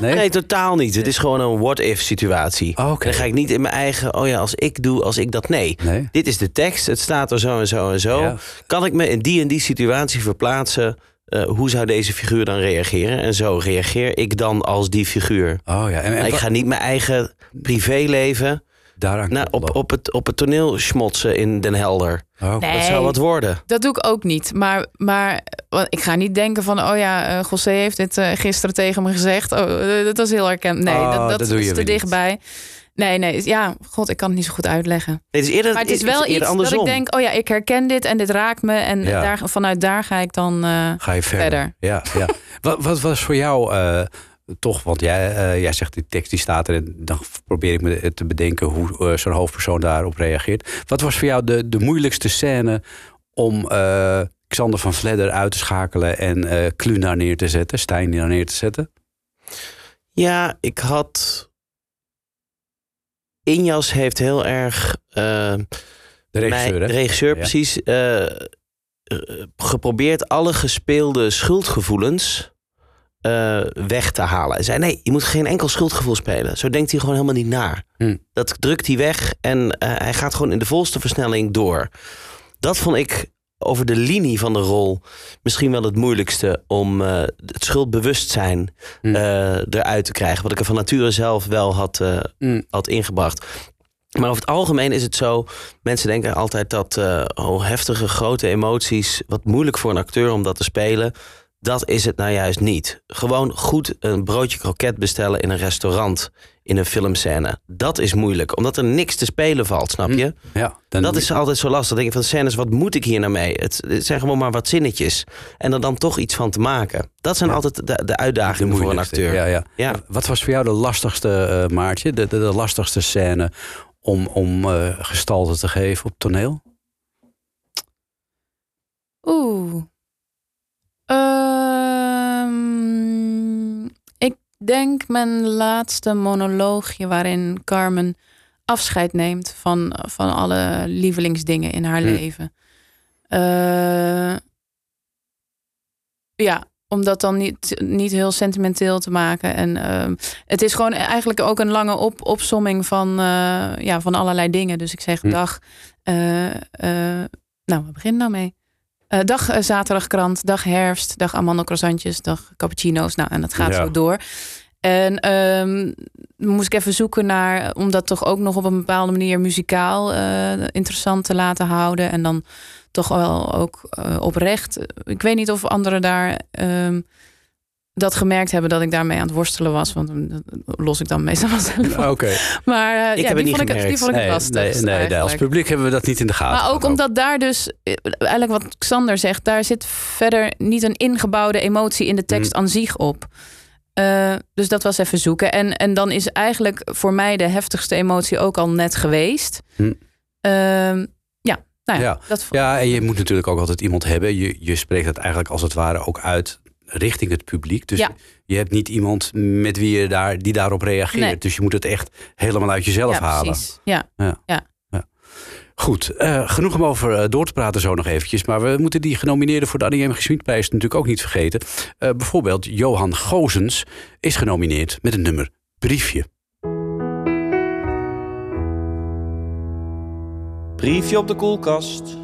Nee? Nee, totaal niet. Het is gewoon een what-if situatie. Oh. Dan ga ik niet in mijn eigen, oh ja, als ik doe, als ik dat. Nee. Nee? Dit is de tekst, het staat er zo en zo en zo. Ja. Kan ik me in die en die situatie verplaatsen? Eh, hoe zou deze figuur dan reageren? En zo reageer ik dan als die figuur. Oh ja, en, ik ga niet mijn eigen privéleven daaraan nou, op, op, het, op het toneel schmotsen in Den Helder. Oh, Nee. Dat zou wat worden. Dat doe ik ook niet. Maar, maar want ik ga niet denken van... oh ja, eh José heeft dit eh, gisteren tegen me gezegd. Oh, eh, dat was heel herkend. Nee, Oh, dat, dat, dat doe je is te dichtbij. Nee, nee, ja, god, ik kan het niet zo goed uitleggen. Nee, het is eerder, Maar het is wel iets andersom. dat ik denk, oh ja, ik herken dit en dit raakt me. En Ja. daar, vanuit daar ga ik dan eh, Ga je verder. verder. Ja, ja. wat, wat was voor jou eh, toch, want jij, eh, jij zegt die tekst die staat er en dan probeer ik me te bedenken hoe eh, zo'n hoofdpersoon daarop reageert. Wat was voor jou de, de moeilijkste scène om eh, Xander van Vledder uit te schakelen en Klu daar neer te zetten, Stijn daar neer te zetten? Ja, ik had. Injas heeft heel erg. De regisseur, mij- hè? de regisseur, Ja. precies. geprobeerd alle gespeelde schuldgevoelens eh, weg te halen. Hij zei: nee, je moet geen enkel schuldgevoel spelen. Zo denkt hij gewoon helemaal niet na. Hm. Dat drukt hij weg en eh, hij gaat gewoon in de volste versnelling door. Dat vond ik over de linie van de rol misschien wel het moeilijkste om eh, het schuldbewustzijn Hm. eh, eruit te krijgen. Wat ik er van nature zelf wel had, eh, Hm. had ingebracht. Maar over het algemeen is het zo. Mensen denken altijd dat oh, heftige, grote emoties. wat moeilijk voor een acteur om dat te spelen. Dat is het nou juist niet. Gewoon goed een broodje kroket bestellen in een restaurant. in een filmscène. Dat is moeilijk, omdat er niks te spelen valt, snap je? Ja, dan Dat is altijd zo lastig. Dan denk je van scènes, wat moet ik hier nou mee? Het, het zijn gewoon maar wat zinnetjes. En er dan toch iets van te maken. Dat zijn altijd de, de de uitdagingen voor een acteur. Ja, ja. Ja. Wat was voor jou de lastigste, eh, Maartje, de, de, de lastigste scène om, om eh, gestalte te geven op toneel? Oeh. Ehm, ik denk mijn laatste monoloogje waarin Carmen afscheid neemt van, van alle lievelingsdingen in haar Hm. leven. Eh, ja, om dat dan niet, niet heel sentimenteel te maken. En ehm, het is gewoon eigenlijk ook een lange op, opsomming van, eh, ja, van allerlei dingen. Dus ik zeg Hm. dag. eh, nou, we beginnen nou mee. Eh, dag eh, zaterdagkrant, dag herfst, dag amandelcroissantjes, dag cappuccino's. Nou, en dat gaat Ja. zo door. En ehm, moest ik even zoeken naar, om dat toch ook nog op een bepaalde manier muzikaal eh, interessant te laten houden. En dan toch wel ook eh, oprecht. Ik weet niet of anderen daar ehm, dat gemerkt hebben dat ik daarmee aan het worstelen was. Want mm, los ik dan meestal wel zelf. Oké. Maar eh, Ik ja, heb het die, niet vond ik, gemerkt. die vond ik het Nee, lastig. nee, nee, als publiek hebben we dat niet in de gaten. Maar ook omdat daar dus, eh, eigenlijk wat Xander zegt, daar zit verder niet een ingebouwde emotie in de tekst aan zich op. Eh, dus dat was even zoeken. En, en dan is eigenlijk voor mij de heftigste emotie ook al net geweest. Hm. Ehm, ja, nou ja, Ja. dat Ja, en je moet natuurlijk ook altijd iemand hebben. Je, je spreekt het eigenlijk als het ware ook uit richting het publiek. Dus Ja. je hebt niet iemand met wie je daar, die daarop reageert. Nee. Dus je moet het echt helemaal uit jezelf ja, halen. precies. Ja. Goed, eh, genoeg om over eh, door te praten zo nog eventjes. Maar we moeten die genomineerden voor de Annie M. G. Schmidprijs natuurlijk ook niet vergeten. Eh, bijvoorbeeld Johan Gozens is genomineerd met een nummer Briefje. Briefje op de koelkast.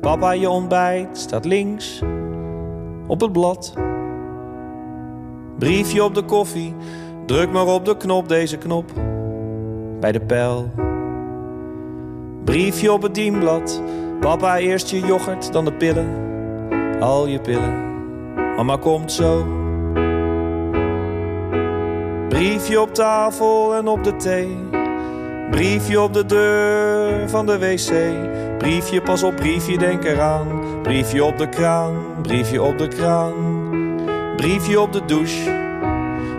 Papa, je ontbijt staat links op het blad. Briefje op de koffie. Druk maar op de knop, deze knop. Bij de pijl. Briefje op het dienblad. Papa, eerst je yoghurt, dan de pillen. Al je pillen. Mama komt zo. Briefje op tafel en op de thee. Briefje op de deur van de wc. Briefje, pas op, briefje, denk eraan. Briefje op de kraan, briefje op de kraan. Briefje op de douche.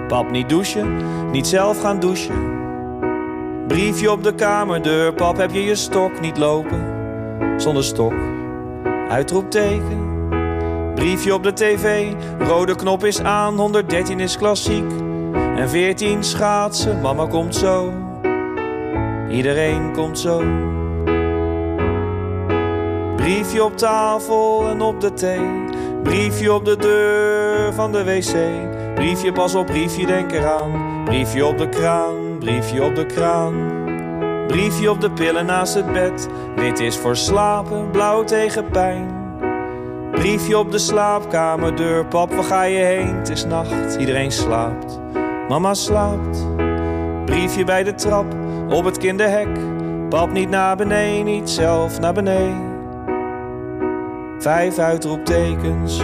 Pap, niet douchen, niet zelf gaan douchen. Briefje op de kamerdeur. Pap, heb je je stok niet lopen? Zonder stok. Uitroepteken. Briefje op de tv. Rode knop is aan, 113 is klassiek. En 14 schaatsen, mama komt zo. Iedereen komt zo. Briefje op tafel en op de thee. Briefje op de deur van de wc. Briefje pas op, briefje denk eraan. Briefje op de kraan, briefje op de kraan. Briefje op de pillen naast het bed. Wit is voor slapen, blauw tegen pijn. Briefje op de slaapkamerdeur. Pap, waar ga je heen? Het is nacht, iedereen slaapt. Mama slaapt. Briefje bij de trap, op het kinderhek. Pap niet naar beneden, niet zelf naar beneden. Vijf uitroeptekens.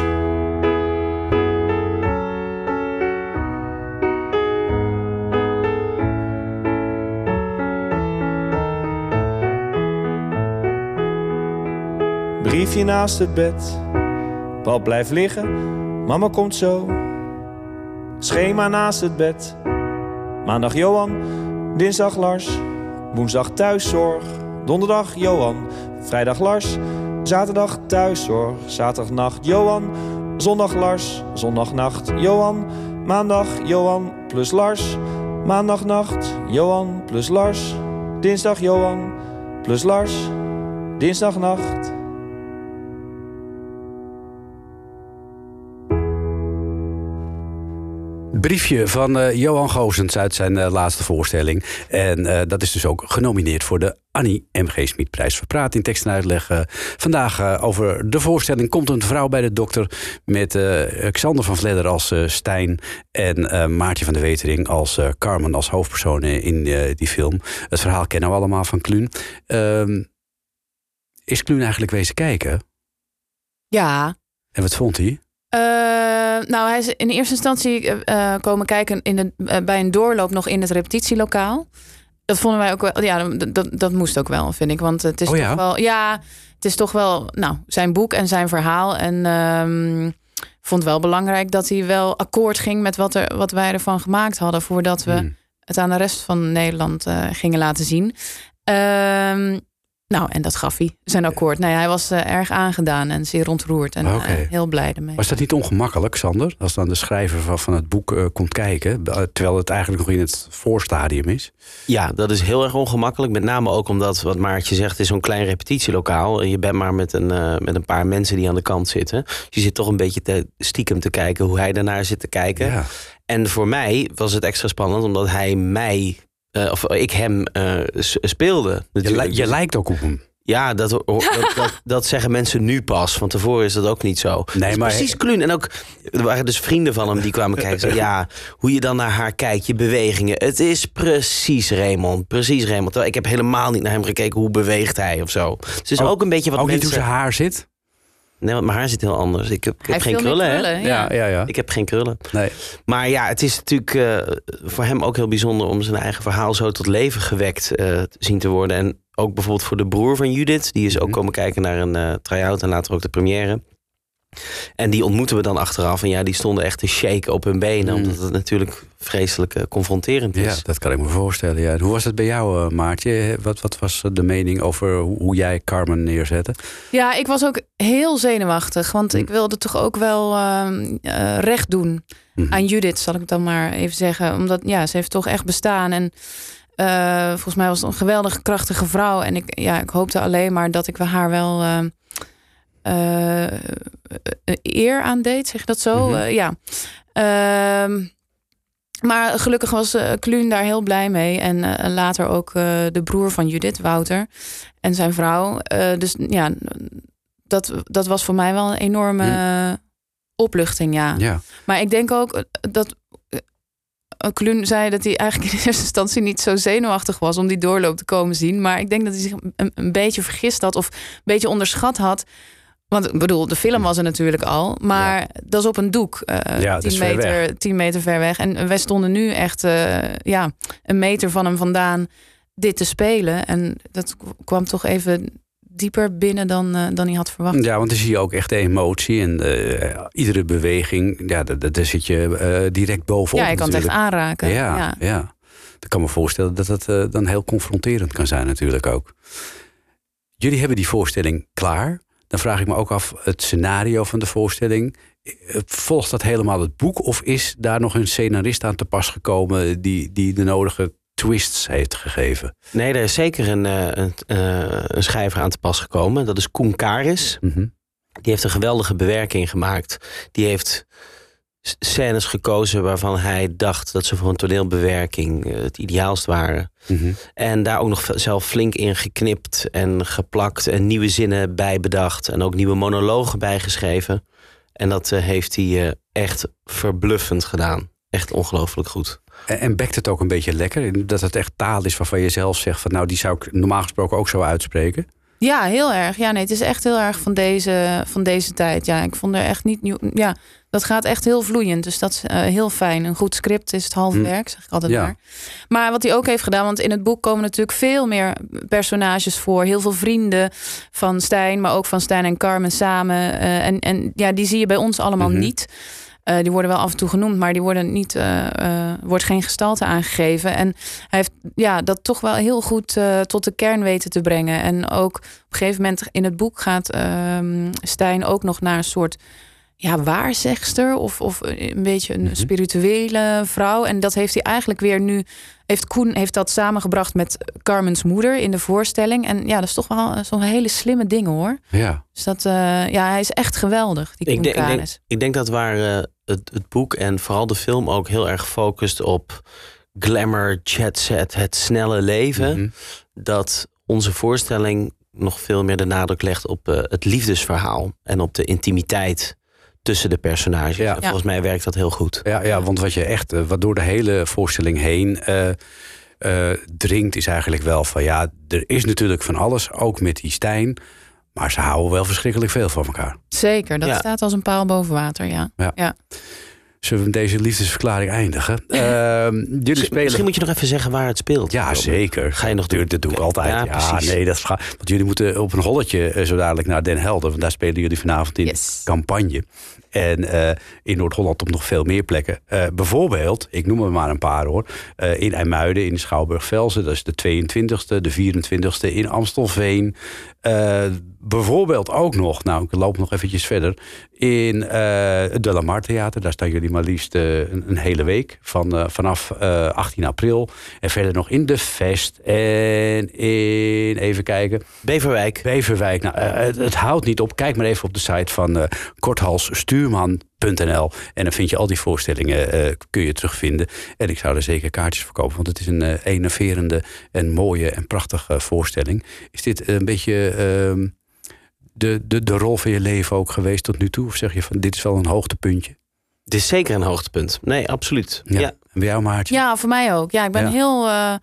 Briefje naast het bed. Pap blijft liggen, mama komt zo. Schema naast het bed. Maandag Johan, dinsdag Lars. Woensdag thuiszorg, donderdag Johan, vrijdag Lars zaterdag thuiszorg. Zaterdagnacht Johan, zondag Lars. Zondagnacht Johan, maandag Johan plus Lars. Maandagnacht Johan plus Lars. Dinsdag Johan plus Lars. Dinsdagnacht. Briefje van eh, Johan Goosens uit zijn eh, laatste voorstelling. En eh, dat is dus ook genomineerd voor de Annie M.G. Smitprijs. We praten in tekst en uitleg vandaag over de voorstelling Komt een vrouw bij de dokter... met Xander van Vledder als Stijn en Maartje van de Wetering als Carmen... als hoofdpersoon in die film. Het verhaal kennen we allemaal van Kluun. Ehm, is Kluun eigenlijk wezen kijken? Ja. En wat vond hij? Eh, nou, hij is in eerste instantie eh, eh, komen kijken in de, bij een doorloop nog in het repetitielokaal. Dat vonden wij ook wel. Ja, dat, dat, dat moest ook wel, vind ik. Want het is Oh ja? toch wel. Ja, het is toch wel. Nou, zijn boek en zijn verhaal. En ehm, vond wel belangrijk dat hij wel akkoord ging met wat, er, wat wij ervan gemaakt hadden. voordat we Hmm. het aan de rest van Nederland gingen laten zien. Ehm, nou, en dat gaf hij, zijn akkoord. Nou ja, hij was eh, erg aangedaan en zeer ontroerd. En eh, heel blij ermee. Was dat niet ongemakkelijk, Sander? Als dan de schrijver van, van het boek eh, komt kijken... eh, terwijl het eigenlijk nog in het voorstadium is? Ja, dat is heel erg ongemakkelijk. Met name ook omdat, wat Maartje zegt, het is zo'n klein repetitielokaal. En je bent maar met een, eh, met een paar mensen die aan de kant zitten. Dus je zit toch een beetje te, stiekem te kijken hoe hij daarnaar zit te kijken. Ja. En voor mij was het extra spannend omdat hij mij, eh, of ik hem eh, speelde. Je, li- je lijkt ook op hem. Ja, dat, dat, dat, dat zeggen mensen nu pas. Van tevoren is dat ook niet zo. Nee, Het is maar- precies Kluun. En ook, er waren dus vrienden van hem die kwamen kijken. Zeiden, ja, hoe je dan naar haar kijkt, je bewegingen. Het is precies Raymond. Precies Raymond. Terwijl ik heb helemaal niet naar hem gekeken. Hoe beweegt hij of zo. Dus het is Ook- ook een beetje wat ook mensen... niet hoe zijn haar zit? Nee, want mijn haar zit heel anders. Ik heb, ik geen krullen, hè? ja. ja, ja. Ik heb geen krullen. Nee. Maar ja, het is natuurlijk eh, voor hem ook heel bijzonder om zijn eigen verhaal zo tot leven gewekt eh, te zien te worden. En ook bijvoorbeeld voor de broer van Judith, die is ook Mhm. komen kijken naar een eh try-out en later ook de première. En die ontmoeten we dan achteraf. En ja, die stonden echt te shaken op hun benen. Mhm. Omdat het natuurlijk vreselijk eh, confronterend is. Ja, dat kan ik me voorstellen. Ja. Hoe was het bij jou, eh, Maartje? Wat, wat was de mening over hoe, jij Carmen neerzette? Ja, ik was ook heel zenuwachtig. Want ik wilde toch ook wel ehm, eh, recht doen Mhm. aan Judith, zal ik het dan maar even zeggen. Omdat ja, ze heeft toch echt bestaan. En eh, volgens mij was het een geweldige, krachtige vrouw. En ik, ja, ik hoopte alleen maar dat ik haar wel ehm, eh, eh, eer aan deed. Zeg je dat zo? Mhm. Eh, ja. Ehm, maar gelukkig was eh Kluun daar heel blij mee. En eh, later ook eh, de broer van Judith, Wouter. En zijn vrouw. Eh, dus ja, dat, dat was voor mij wel een enorme eh, opluchting, ja. Ja. Maar ik denk ook dat eh, Kluun zei dat hij eigenlijk in eerste instantie niet zo zenuwachtig was om die doorloop te komen zien. Maar ik denk dat hij zich een, een beetje vergist had of een beetje onderschat had. Want ik bedoel, de film was er natuurlijk al, maar dat is op een doek. eh Ja, dat is 10, ver meter, weg. 10 meter ver weg. En wij stonden nu echt eh, ja, een meter van hem vandaan dit te spelen. En dat kwam toch even dieper binnen dan, eh, dan hij had verwacht. ja, want dan zie je ook echt de emotie. En eh, iedere beweging, ja, daar, zit je eh, direct bovenop ja, je kan het echt aanraken. Ja, ja. ja. Ik kan me voorstellen dat eh, dan heel confronterend kan zijn natuurlijk ook. Jullie hebben die voorstelling klaar. Dan vraag ik me ook af, het scenario van de voorstelling... eh, volgt dat helemaal het boek? Of is daar nog een scenarist aan te pas gekomen... die, die de nodige twists heeft gegeven? Nee, er is zeker een, eh, een, eh, een schrijver aan te pas gekomen. Dat is Koen Karis. Mhm. Die heeft een geweldige bewerking gemaakt. Die heeft scènes gekozen waarvan hij dacht dat ze voor een toneelbewerking eh, het ideaalst waren. Mhm. En daar ook nog zelf flink in geknipt en geplakt en nieuwe zinnen bij bedacht. En ook nieuwe monologen bijgeschreven. En dat eh, heeft hij eh, echt verbluffend gedaan. Echt ongelooflijk goed. En, en bekt het ook een beetje lekker? Dat het echt taal is waarvan je zelf zegt... van nou, die zou ik normaal gesproken ook zo uitspreken? Ja, heel erg. Ja, nee, het is echt heel erg van deze, van deze tijd. Ja, ik vond er echt niet nieuw. Ja, Dat gaat echt heel vloeiend. Dus dat is eh, heel fijn. Een goed script is het halve Hm. werk, zeg ik altijd Ja. maar. Maar wat hij ook heeft gedaan, want in het boek komen natuurlijk veel meer personages voor. Heel veel vrienden van Stijn, maar ook van Stijn en Carmen samen. Eh, en, en ja, die zie je bij ons allemaal Mhm. niet. Eh, die worden wel af en toe genoemd, maar die worden niet, wordt geen gestalte aangegeven. En hij heeft ja, dat toch wel heel goed tot de kern weten te brengen. En ook op een gegeven moment in het boek gaat ehm, Stijn ook nog naar een soort ja, waarzegster of, of een beetje een Mhm. spirituele vrouw. En dat heeft hij eigenlijk weer nu. Heeft Koen heeft dat samengebracht met Carmen's moeder in de voorstelling. En ja, dat is toch wel zo'n hele slimme dingen hoor. Ja. Dus dat, eh, ja, hij is echt geweldig, die Ik denk, ik, denk, ik denk dat waar eh, het, het boek en vooral de film ook heel erg focust op glamour, jet set, het snelle leven. Mhm. Dat onze voorstelling nog veel meer de nadruk legt op eh, het liefdesverhaal en op de intimiteit tussen de personages. Ja. En volgens mij werkt dat heel goed. Ja, ja, want wat je echt, eh, wat door de hele voorstelling heen eh, eh, dringt, is eigenlijk wel van ja, er is natuurlijk van alles, ook met die Stijn. Maar ze houden wel verschrikkelijk veel van elkaar. Zeker, dat Ja. staat als een paal boven water, ja. Ja. ja. Zullen we deze liefdesverklaring eindigen? Ehm, jullie Misschien, spelen. misschien moet je nog even zeggen waar het speelt. Ja, zeker. Ga je nog doen? Dat doe ik altijd. Ja, nee, dat gaat. Want jullie moeten op een holletje eh, zo dadelijk naar Den Helder. Want daar spelen jullie vanavond in Yes. campagne. En eh, in Noord-Holland op nog veel meer plekken. Eh, bijvoorbeeld, ik noem er maar een paar hoor. in IJmuiden, in Schouwburg-Velzen. Dat is de 22e, de 24e. In Amstelveen. Eh, bijvoorbeeld ook nog, nou ik loop nog eventjes verder. In eh het De La Mar Theater. Daar staan jullie maar liefst eh, een, een hele week. Van, vanaf eh, 18 april. En verder nog in De Vest. En in, even kijken, Beverwijk. Beverwijk. Nou, het, het houdt niet op. Kijk maar even op de site van eh korthalsstuurman.nl. En dan vind je al die voorstellingen eh, kun je terugvinden. En ik zou er zeker kaartjes voor kopen. Want het is een eh, enerverende en mooie en prachtige voorstelling. Is dit een beetje ehm, de, de, de rol van je leven ook geweest tot nu toe? Of zeg je van dit is wel een hoogtepuntje? Het is zeker een hoogtepunt. Nee, absoluut. Ja. En bij jou Maartje? Ja, voor mij ook. Ja, ik ben Ja. heel, eh,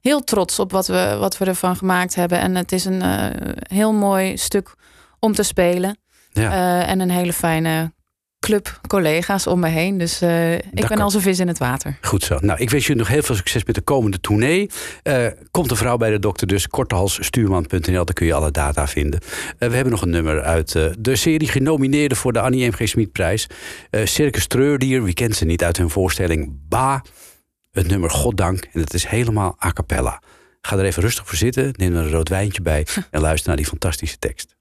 heel trots op wat we, wat we ervan gemaakt hebben. En het is een eh, heel mooi stuk om te spelen. Ja. Eh, en een hele fijne club collega's om me heen. Dus eh, ik ben kan. als een vis in het water. Goed zo. Nou, ik wens jullie nog heel veel succes met de komende tournee. Eh, komt een vrouw bij de dokter dus. Kortehalsstuurman.nl, daar kun je alle data vinden. Eh, we hebben nog een nummer uit de serie genomineerden voor de Annie M.G. Smitprijs. Eh Circus Treurdier, wie kent ze niet uit hun voorstelling Ba. Het nummer Goddank. En het is helemaal a cappella. Ga er even rustig voor zitten, neem er een rood wijntje bij... en luister naar die fantastische tekst.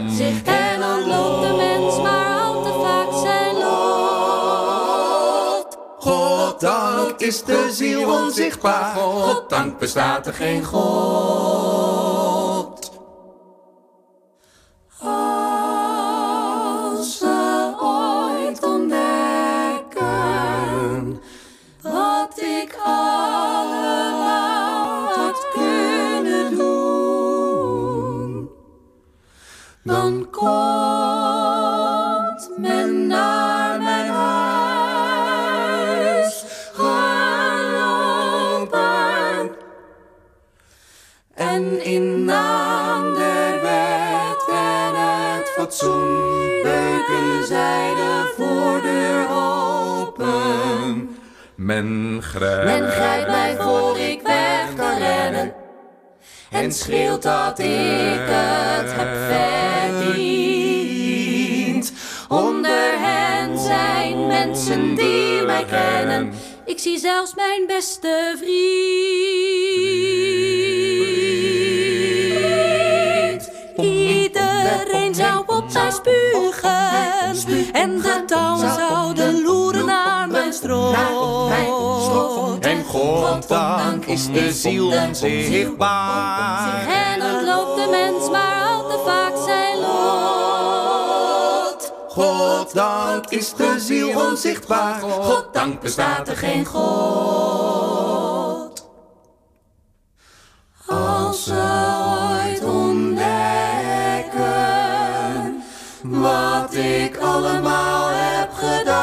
Onzichtbaar. En dan loopt de mens maar al te vaak zijn lot. Goddank is de ziel onzichtbaar. Goddank bestaat er geen God. En in naam der wet en het fatsoen beuken zij de voordeur open. Men grijpt, Men grijpt mij voor ik weg kan rennen. En schreeuwt dat ik het heb verdiend. Onder hen zijn mensen die mij kennen. Ik zie zelfs mijn beste vriend. Zou mij spugen. En de touw zouden loeren naar mijn stroom. En goddank is de ziel onzichtbaar. En dan loopt de mens maar al te vaak zijn lot. Goddank is de ziel onzichtbaar. Goddank bestaat er geen God. Als ze ooit allemaal heb gedacht.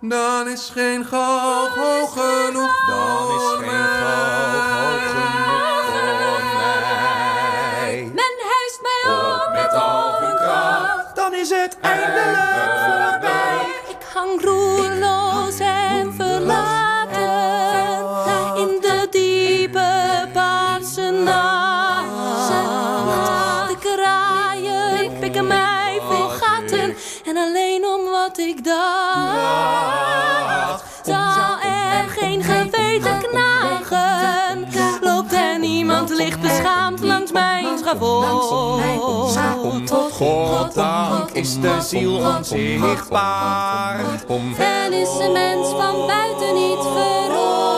Dan is geen galg hoog genoeg. Dan is geen galg hoog genoeg voor mij. Men hijst mij op met al hun kracht. Dan is het eindelijk ik dacht. Zal er geen geweten knagen, loopt er niemand licht beschaamd langs mijn schavot. Goddank is de ziel onzichtbaar. En is de mens van buiten niet verrot.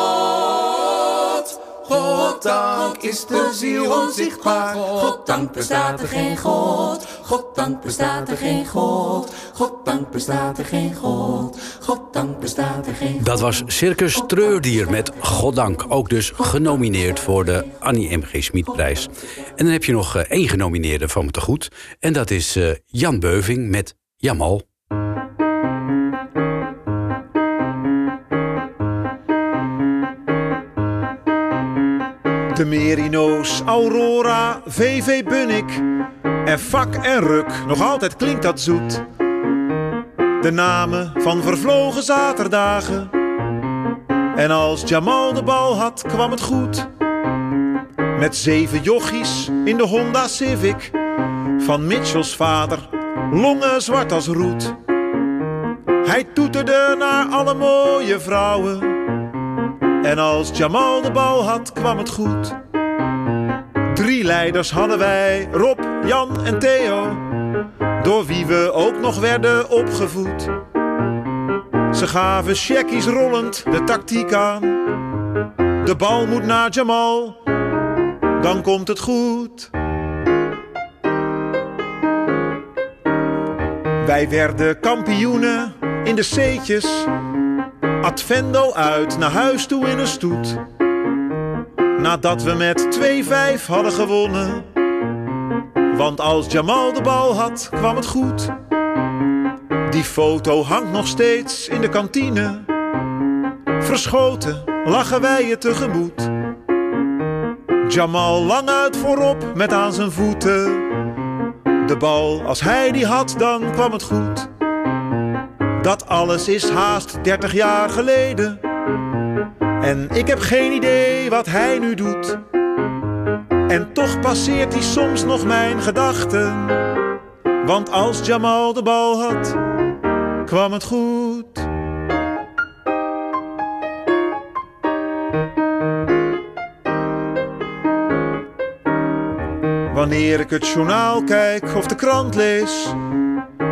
Goddank is de ziel onzichtbaar. Goddank bestaat er geen God. Goddank bestaat er geen God. Goddank bestaat er geen God. Goddank bestaat er geen God. Dat was Circus Treurdier met Goddank. Ook dus genomineerd voor de Annie M.G. Smitprijs. En dan heb je nog eh, één genomineerde van me te goed. En dat is eh, Jan Beuving met Jamal. De Merino's, Aurora, VV Bunnik en Vak en Ruk, nog altijd klinkt dat zoet. De namen van vervlogen zaterdagen. En als Jamal de bal had, kwam het goed. Met zeven jochies in de Honda Civic. Van Mitchells vader, longen zwart als roet. Hij toeterde naar alle mooie vrouwen. En als Jamal de bal had, kwam het goed. Drie leiders hadden wij, Rob, Jan en Theo. Door wie we ook nog werden opgevoed. Ze gaven checkies rollend de tactiek aan. De bal moet naar Jamal, dan komt het goed. Wij werden kampioenen in de C'tjes. Advendo uit naar huis toe in een stoet. Nadat we met 2-5 hadden gewonnen. Want als Jamal de bal had, kwam het goed. Die foto hangt nog steeds in de kantine. Verschoten lachen wij je tegemoet. Jamal lang uit voorop met aan zijn voeten. De bal, als hij die had, dan kwam het goed. Dat alles is haast 30 jaar geleden. En ik heb geen idee wat hij nu doet. En toch passeert hij soms nog mijn gedachten. Want als Jamal de bal had, kwam het goed. Wanneer ik het journaal kijk of de krant lees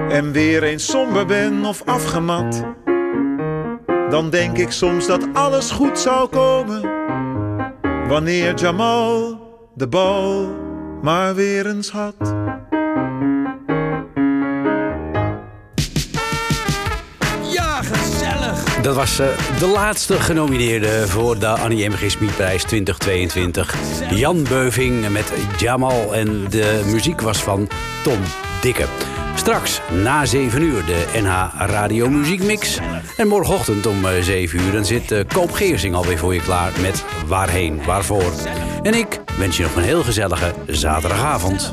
en weer eens somber ben of afgemat, dan denk ik soms dat alles goed zou komen. Wanneer Jamal de bal maar weer eens had. Ja, gezellig! Dat was eh, de laatste genomineerde voor de Annie M. G. Smitprijs 2022. Jan Beuving met Jamal en de muziek was van Tom Dikke. Straks na 7 uur de NH Radio Muziekmix. En morgenochtend om 7 uur dan zit eh, Koop Geersing alweer voor je klaar met Waarheen, Waarvoor. En ik wens je nog een heel gezellige zaterdagavond.